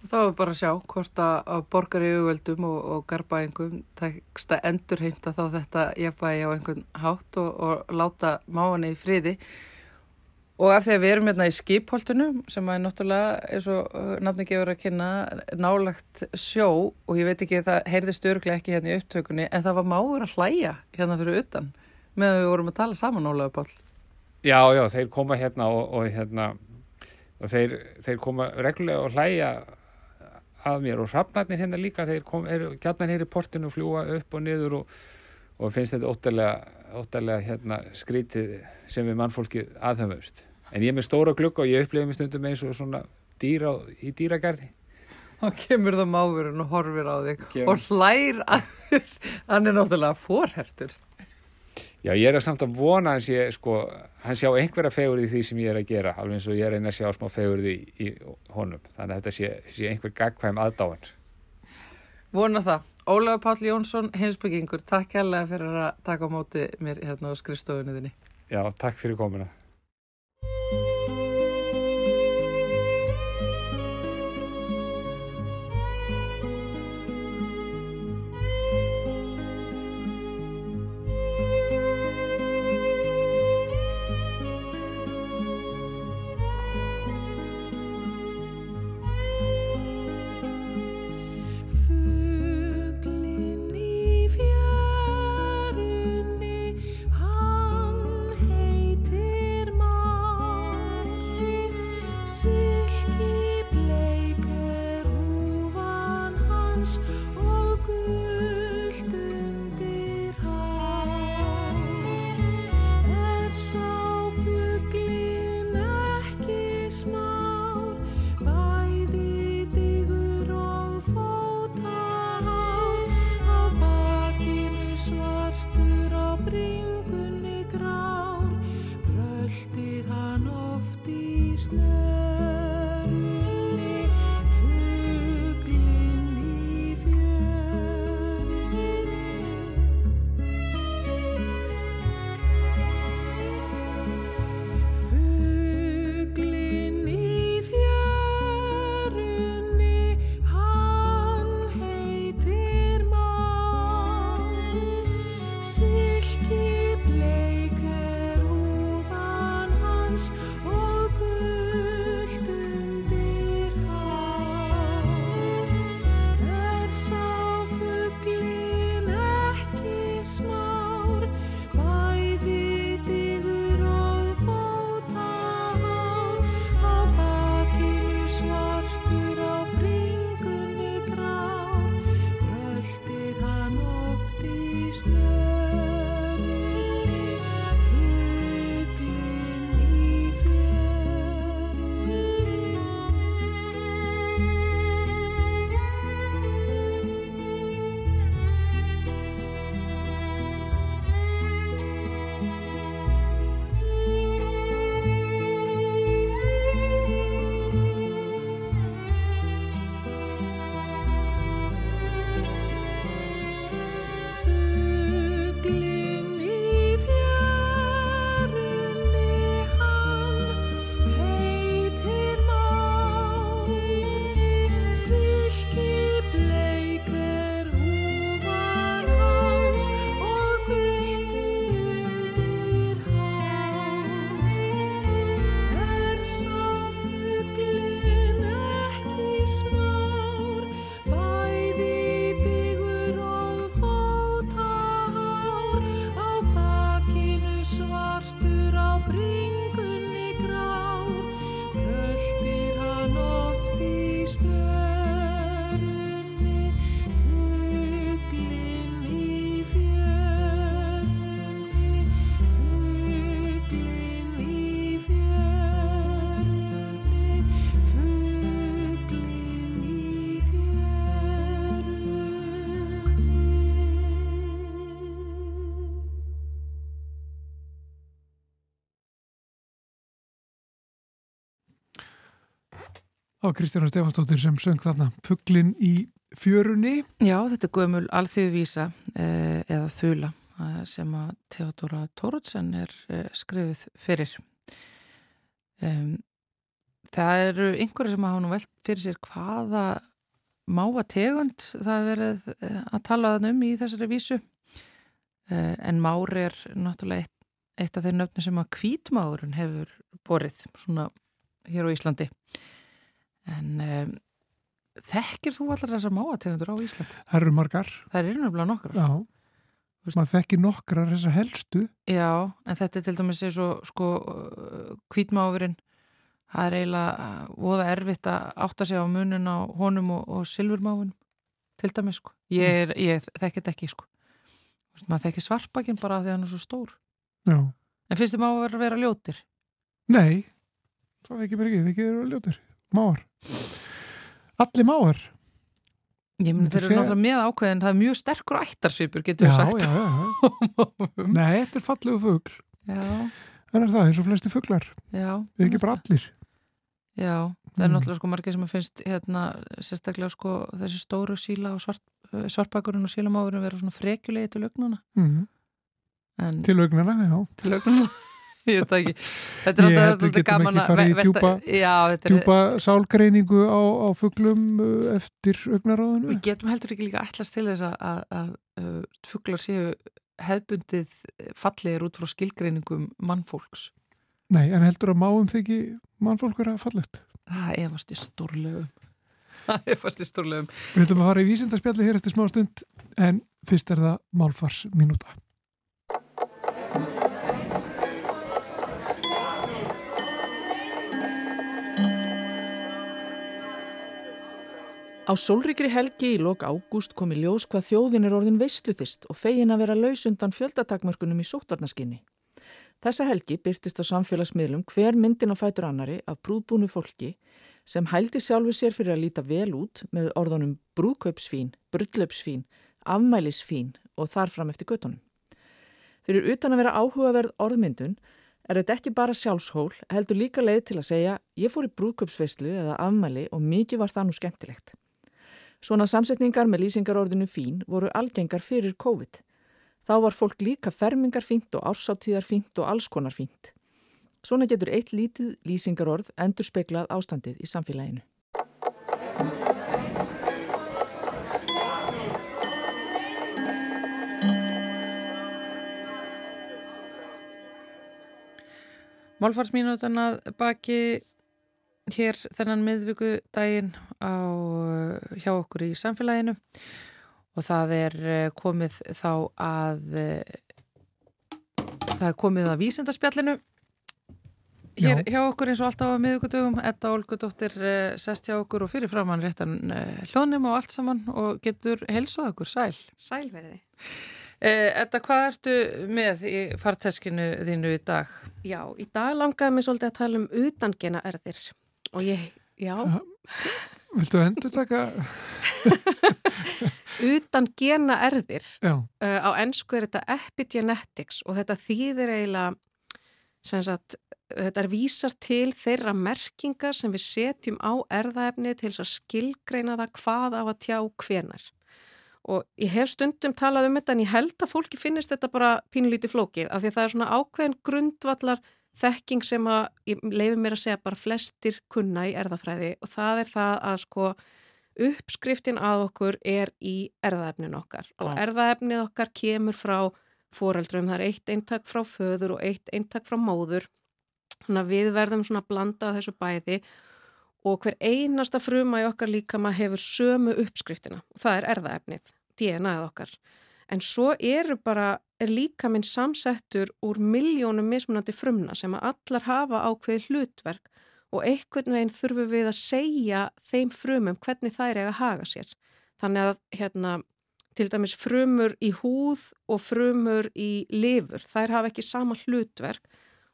Og þá er bara að sjá hvort að borgar í auðveldum og, og garbaengum tekst að endur heimta þá þetta jafnvægi á einhvern hátt og, og láta máanni í friði. Og af því að við erum hérna í skipholtinu sem er náttúrulega, eins og uh, nafni gefur að kynna, nálagt sjó og ég veit ekki, það heyrðist örglega ekki hérna í upptökunni, en það var máur að hlæja hérna fyrir utan meðan við vorum að tala saman Ólaður Pál. Já, já, þeir koma hérna og, og hérna og þeir, þeir koma reglulega og hlæja að mér og hrafnarnir hérna líka þeir kom, eru gætnar hér í portinu og fljúa upp og niður og, og finnst þetta óttalega, óttalega hérna, skrítið sem við mannfólki aðhafumst en ég er með stóra glukka og ég upplifi mig stundum eins og svona dýra í dýragarði og kemur það máfurinn og horfir á þig Kemur. og hlær að þér hann er náttúrulega forhertur Já, ég er að samt að vona hans ég, sko, hann sjá einhverja fegur í því sem ég er að gera, alveg eins og ég er að sjá smá fegur í, í honum, þannig að þetta sé, sé einhver gagkvæm aðdáðan. Vona það. Ólafur Páll Jónsson, hinsbyggingur, takk hérlega fyrir að taka á móti mér hérna á skrifstofunniðinni. Já, takk fyrir komina. á Kristján Stefansdóttir sem söng þarna Fugglin í fjörunni. Já, þetta er gömul alþjóðvísa eh, eða þula eh, sem að Theodora Tóruðsen er eh, skrifið fyrir. Það eru einhverju sem hafa nú velt fyrir sér hvaða máa tegund það er verið að tala um í þessari vísu. En mári er náttúrulega eitt, eitt af þeir nöfni sem að kvítmáurinn hefur borið svona hér á Íslandi en um, þekkir þú allar þessar máategundur á Íslandi? Það eru margar. Það eru nefnilega nokkrar. Já, maður þekkir nokkrar þessar helstu. Já, en þetta er til dæmis eins og sko kvítmáfurinn það er eiginlega voða erfitt að átta sig á munin á honum og, og silfurmáfunum til dæmis sko. Ég, er, ég þekki þetta ekki sko. maður þekki svarpakinn bara því hann er svo stór. Já. En finnst þið má að vera ljótir? Nei, það þekki mér ekki, þekki þér vera ljótir. Máar. Allir máar. Ég myndi þeir eru náttúrulega með ákveðin það er mjög sterkur ættarsvipur, getur við sagt. Já, já, já. Nei, þetta er fallegu fugl. En er það eins og flesti fuglar. Já. Það er ekki bara allir. Já, það er Mm. náttúrulega sko margir sem að finnst hérna sérstaklega sko þessi stóru síla og svart, svartbakurinn og sílamáfurinn vera svona frekjulegi til augnuna. Mm. En, Til augnana, já. til augnuna. Ég veit ekki. Þetta er Ég held alltaf við þetta er getum gaman ekki farið í djúpa- Já, þetta er, Djúpa sálgreiningu á, á fuglum uh, eftir augnaráðinu. við getum heldur ekki líka ætlast til þess að, að, að, að fuglar séu hefbundið fallegir út frá skilgreiningum mannfólks. Nei, en heldur að máum þykji mannfólk vera fallegt. Það efast í stórlegum. Það efast í stórlegum. Við ætlum að fara í vísindarspjalli hér eftir smá stund en fyrst er það málfars mínúta. Á sólríkri helgi í lok ágúst kom í ljós hvað þjóðin er orðin veisluþist og fegin að vera laus undan fjöldatakmörkunum í sótvarnaskinni. Þessa helgi byrtist á samfélagsmiðlum hver myndin á fætur annari af brúðbúnu fólki sem hældi sjálfu sér fyrir að líta vel út með orðunum brúðkaupsfín, brullöpsfín, afmælisfín og þar fram eftir göttunum. Fyrir utan að vera áhugaverð orðmyndun er þetta ekki bara sjálfshól, heldur líka leið til að segja ég fór í brúðkaupsveislu eða afmæli og mikið var það nú skemmtilegt. Svona samsetningar með lýsingarorðinu fín voru algengar fyrir COVID. Þá var fólk líka fermingar fínt og ársáttíðar fínt og alls konar fínt. Svona getur eitt lítið lýsingarorð endur speklað ástandið í samfélaginu. Málfarsmínutana baki hér þennan miðvíku daginn á hjá okkur í samfélaginu. Og það er komið þá að það er komið að vísendarspjallinu hér Já. hjá okkur eins og alltaf á miðugudögum Edda Olgudóttir uh, sest hjá okkur og fyrir framann réttan uh, hljónum og allt saman og getur helsuð okkur. Sæl. Sælverði uh, Edda, hvað ertu með í farteskinu þínu í dag? Já, í dag langaði mig svolítið að tala um utangena erðir og ég, já. Viltu endur taka utan gena erðir uh, á ennsku er þetta epigenetics og þetta þýðir eiginlega sagt, þetta er vísar til þeirra merkingar sem við setjum á erðaefni til að skilgreina það hvað á að tjá hvenar og ég hef stundum talað um þetta en ég held að fólki finnist þetta bara pínlítið flókið af því að það er svona ákveðin grundvallar þekking sem að, ég leifi mér að segja bara flestir kunna í erðafræði og það er það að sko uppskriftin að okkur er í erðaefnin okkar. Og erðaefnið okkar kemur frá foreldrum, það er eitt eintak frá föður og eitt eintak frá móður. Þannig að við verðum svona að blanda þessu bæði og hver einasta fruma í okkar líka maður hefur sömu uppskriftina. Og það er erðaefnið, DNA-ið okkar. En svo eru bara, er líka minn samsettur úr miljónum mismunandi frumna sem að allar hafa ákveði hlutverk og einhvern veginn þurfum við að segja þeim frumum hvernig þær er að haga sér. Þannig að hérna, til dæmis frumur í húð og frumur í lifur, þær hafa ekki sama hlutverk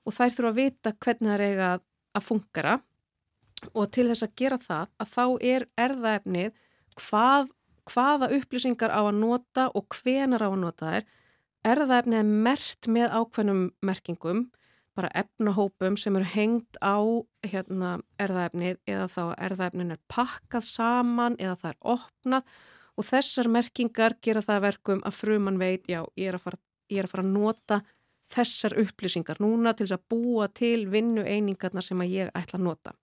og þær þurfa að vita hvernig þær eiga að, fungera og til þess að gera það að þá er erðaefnið hvað, hvaða upplýsingar á að nota og hvenar á að nota þær. Erðaefnið er mert með ákveðnum merkingum bara efnahópum sem eru hengt á hérna, erðaefnið eða þá erðaefnin er pakkað saman eða það er opnað og þessar merkingar gera það verkum að frumann veit, já, ég er að fara, er að, fara að nota þessar upplýsingar núna til þess að búa til vinnu einingarna sem að ég ætla að nota.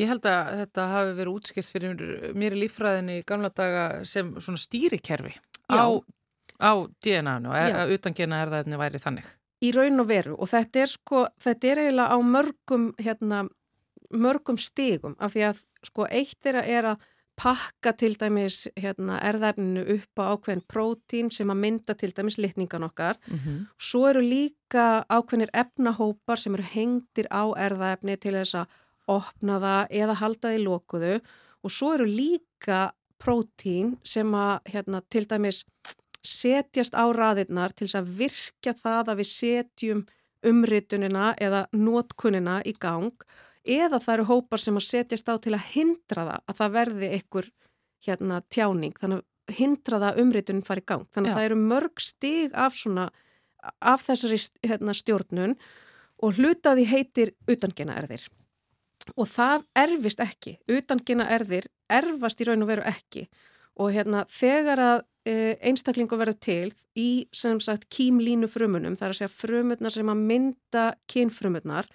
Ég held að þetta hafi verið útskipt fyrir mér í lífræðinni í gamla daga sem svona stýrikerfi á, á DNA-nu utan gena erðaefni væri þannig í raun og veru og þetta er sko, þetta er eiginlega á mörgum, hérna, mörgum stigum af því að sko eitt er að, er að pakka til dæmis hérna, erðaefninu upp á ákveðin prótín sem að mynda til dæmis litningan okkar. Mm -hmm. Svo eru líka ákveðinir efnahópar sem eru hengtir á erðaefni til þess að opna það eða halda það í lókuðu og svo eru líka prótín sem að hérna, til dæmis setjast á raðirnar til þess að virkja það að við setjum umritunina eða nótkunina í gang eða það eru hópar sem að setjast á til að hindra það að það verði einhver hérna, tjáning, þannig að hindra það að umritunin fari í gang. Þannig að Já. það eru mörg stig af, svona, af þessari hérna, stjórnun og hlutaði heitir utangina erðir. Og það erfist ekki, utangina erðir erfast í raun og veru ekki og hérna þegar að Eh, einstaklingu verður til í sem sagt kýmlínu frumunum þar að segja frumurnar sem að mynda kynfrumurnar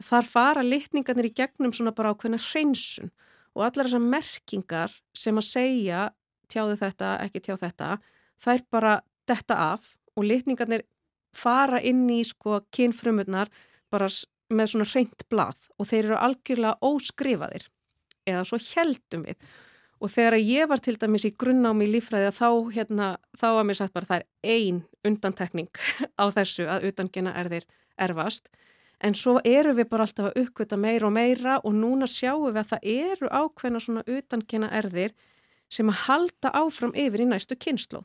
þar fara litningarnir í gegnum svona bara ákveðna hreinsun. Og allar þessar merkingar sem að segja tjáðu þetta, ekki tjáðu þetta þær bara detta af og litningarnir fara inn í sko kynfrumurnar bara með svona hreint blað. Og þeir eru algjörlega óskrifaðir eða svo heldum við Og þegar ég var til dæmis í grunnámi lífræði þá, hérna, þá var mér sagt bara það er ein undantekning á þessu að utangina erðir erfast. En svo eru við bara alltaf að uppgöta meira og meira og núna sjáum við að það eru ákveðna svona utangina erðir sem að halda áfram yfir í næstu kynslu.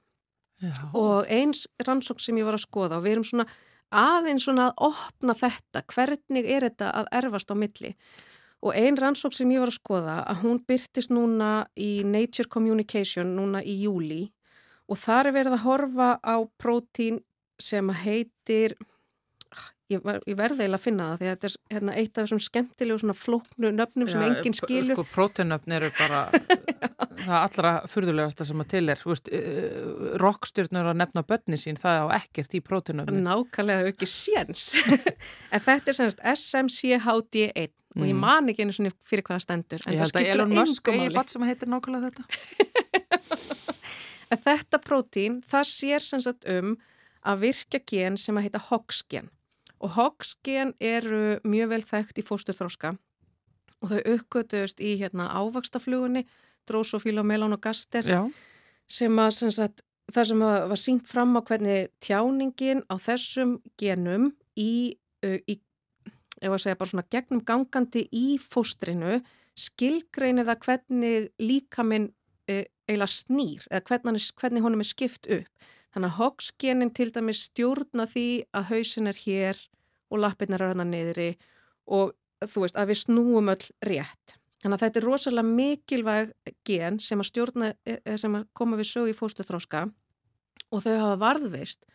Og eins rannsók sem ég var að skoða og við erum svona aðeins svona að opna þetta, hvernig er þetta að erfast á milli? Og einn rannsók sem ég var að skoða að hún byrtist núna í Nature Communication núna í júli og þar er verið að horfa á prótín sem heitir, ah, ég, ég verði eiginlega að finna það því að þetta er hérna, eitt af þessum skemmtilegu svona flóknu nöfnum sem Já, enginn skilur. Sko prótínnöfn eru bara það allra fyrðulegasta sem að til er. Rokkstjórnur að nefna börni sín það á ekkert í prótínnöfni. Nákvæmlega ekki séns. en þetta er semst SMCHD1 mm. og ég mm. man ekki einu svona fyrir hvaða stendur en ég held að Elon Musk bara sem heitir nákvæmlega þetta en þetta prótín það sér sem sagt um að virka gen sem að heita HOX gen og hogsgen eru mjög vel þekkt í fósturþróska og þau uppgötuðust í hérna ávakstaflugunni drósofíla, melón og gaster Já. sem að sem sagt, það sem var sínt fram á hvernig tjáningin á þessum genum í, í ef að segja bara svona gegnum gangandi í fóstrinu skilgreinir það hvernig líkaminn uh, eiginlega snýr eða hvernig, hvernig honum er skipt upp. Þannig að hogsgenin til dæmis stjórna því að hausin er hér og lappirnar er hann niðri og þú veist að við snúum öll rétt. Þannig að þetta er rosalega mikilvæg gen sem að stjórna, sem að koma við sög í fóstuþróska og þau hafa varðveist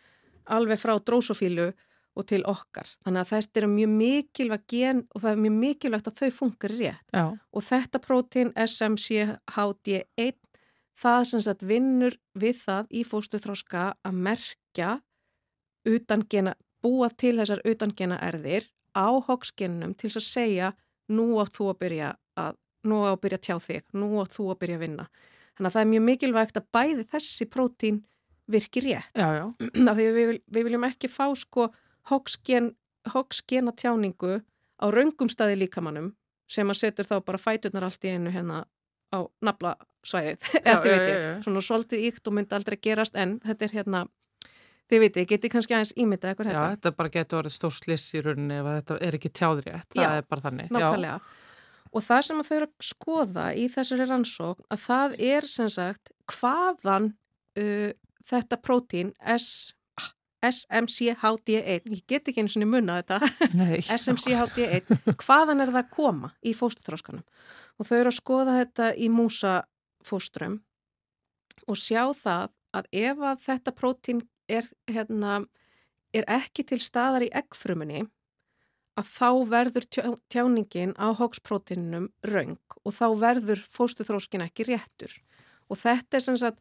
alveg frá drósofílu og til okkar. Þannig að þetta er mjög mikilvæg gen og það er mjög mikilvægt að þau funkar rétt. Já. Og þetta prótín SMCHD1 það sem sagt vinnur við það í fóstuþróska að merkja utangena, búa til þessar utangena erðir á hoksgenunum til að segja nú átt þú að byrja að, nú átt að byrja að tjá þig, nú átt þú að byrja að vinna. Þannig að það er mjög mikilvægt að bæði þessi prótín virkir rétt. Já, já. Því við, við viljum ekki fá sko hoksgena tjáningu á raungum staði líkamannum sem að setur þá bara fæturnar allt í einu hérna á naflasvæðið, eða þið veitir, svona svolítið íkt og myndi aldrei gerast en þetta er hérna, þið veitir, getið kannski aðeins ímyndað eitthvað Já, þetta. bara getur orðið stór sliss í rauninni ef þetta er ekki tjáðrétt, það Já, er bara þannig. Nákvæmlega. Og það sem að þau eru að skoða í þessari rannsókn að það er sem sagt hvaðan uh, þetta prótín S, SMCHD1, ég get ekki einu svona munna þetta, Nei, SMCHD1, hvaðan er það að koma í fóstutróskanum? Og þau eru að skoða þetta í músafóstrum og sjá það að ef að þetta prótín er, hérna, er ekki til staðar í eggfrumunni, að þá verður tjá- tjáningin á hóksprótínunum raung og þá verður fóstutróskin ekki réttur. Og þetta er sem sagt,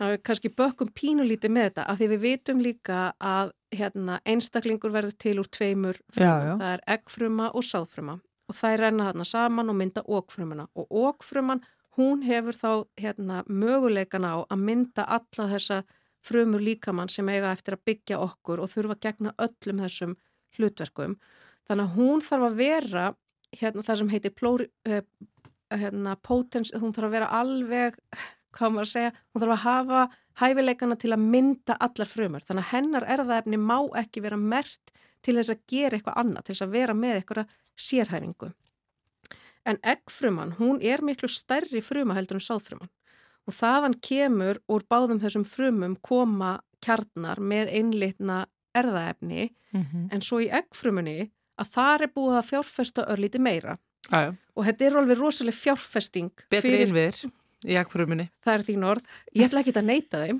það er kannski bökkum pínulítið með þetta, af því við vitum líka að hérna, einstaklingur verður til úr tveimur frumum. Það er eggfruma og sáðfruma og það er renna þarna saman og mynda ókfrumuna og ókfruman, hún hefur þá hérna, möguleikan á að mynda alla þessa frumur líkamann sem eiga eftir að byggja okkur og þurfa að gegna öllum þessum hlutverkum. Þannig að hún þarf að vera hérna, það sem heitir plóri, uh, hérna, potens, hún þarf að vera alveg, hvað maður að segja, hún þarf að hafa hæfileikana til að mynda allar frumur. Þannig að hennar erðaefni má ekki vera mert til þess að gera eitthvað annað, til þess að vera með eitthvað sérhæfingu. En eggfruman, hún er miklu stærri fruma heldur en sáðfruman og þaðan kemur úr báðum þessum frumum koma kjarnar með einlitna erðaefni Mhm. en svo í eggfrumunni að þar er búið að fjárfesta örlíti meira já. og þetta er alveg rosalega fjárfesting Betri innviðir í akkfruminni, það er þín orð, ég ætla ekki að neyta þeim.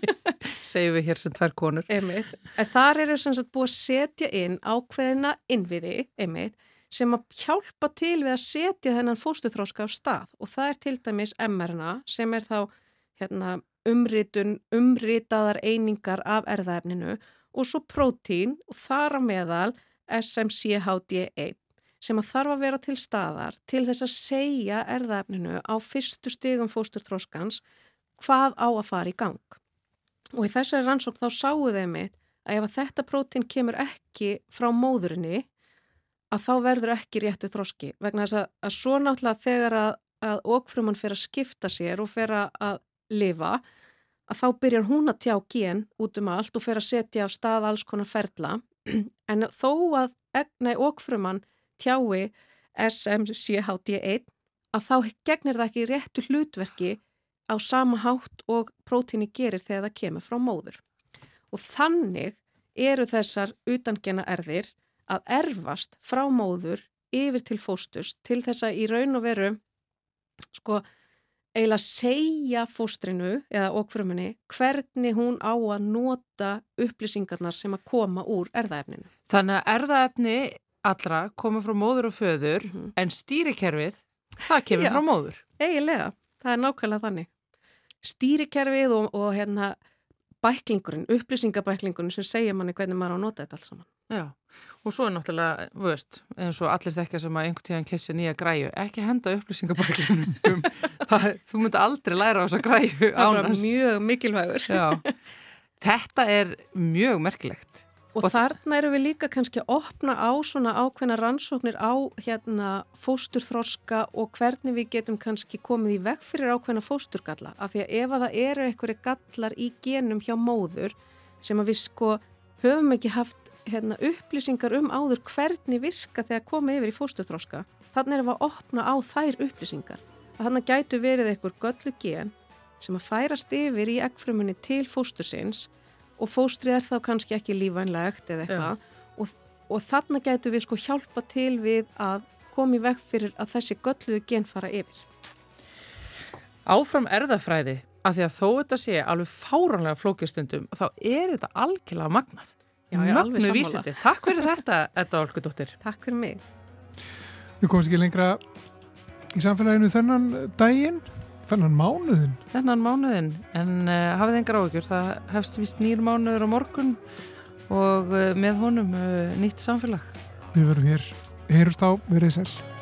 Segjum við hér sem tvær konur. einmitt, þar eru sem sagt búið að setja inn ákveðina innviði einmitt, sem að hjálpa til við að setja þennan fóstuþróska á stað. Og það er til dæmis mRNA sem er þá hérna, umritun, umritaðar einingar af erðaefninu og svo prótín og þar á meðal SMCHD1 sem að þarf að vera til staðar til þess að segja erðaefninu á fyrstu stigum fósturþróskans hvað á að fara í gang. Og í þessari rannsókn þá sáu þeim mitt að ef að þetta prótín kemur ekki frá móðurinni að þá verður ekki réttu þróski vegna þess að, að svo náttúrulega þegar að, að okfruman fyrir að skipta sér og fyrir að lifa að þá byrjar hún að tjá gen út um allt og fyrir að setja af stað alls konar ferla en þó að egnai okfruman tjái SMCHD1 að þá gegnir það ekki réttu hlutverki á sama hátt og prótíni gerir þegar það kemur frá móður. Og þannig eru þessar utangena erðir að erfast frá móður yfir til fóstus til þess að í raun og veru sko eiginlega segja fóstrinu eða okfrumunni hvernig hún á að nota upplýsingarnar sem að koma úr erðaefninu. Þannig að erðaefni allra komið frá móður og föður Mhm. en stýrikerfið, það kemur Já. frá móður. Eiginlega, það er nákvæmlega þannig. Stýrikerfið og, og hérna bæklingurinn, upplýsingabæklingurinn sem segja manni hvernig maður á að nota þetta allt saman. Já, og svo er náttúrulega, veist, eins og allir þekkja sem að einhvern tíðan kessi nýja græju, ekki henda upplýsingabæklinum. þú myndi aldrei læra á þessa græju Það er ánast. mjög mikilvægur. Já, þetta er mjög merkilegt Og, þarna eru við líka kannski að opna á svona ákveðna rannsóknir á hérna fósturþroska og hvernig við getum kannski komið í veg fyrir ákveðna fósturgalla. Af því að ef að það eru einhverju gallar í genum hjá móður sem að við sko höfum ekki haft hérna, upplýsingar um áður hvernig virka þegar komið yfir í fósturþroska, þannig erum við að opna á þær upplýsingar. Þannig gætu verið einhver göllu gen sem að færast yfir í eggfrumunni til fóstursins og fóstrið er þá kannski ekki lífænlegt eða eitthvað og, og þarna getur við sko hjálpa til við að koma í veg fyrir að þessi gölluðu gen fara yfir. Áfram erðafræði, af því að þó þetta sé alveg fáránlega flókjastundum, þá er þetta algjörlega magnað. Já, ég er alveg sammála. Vísindi. Takk fyrir þetta, Edda Olgudóttir. Takk fyrir mig. Við komumst ekki lengra í samfélaginu þennan daginn. Þennan mánuðin? Þennan mánuðin, en uh, hafið engar áhugjur. Það hefst vist nýr mánuður á morgun og uh, með honum uh, nýtt samfélag. Við verum hér, heyrust á, verið sæl.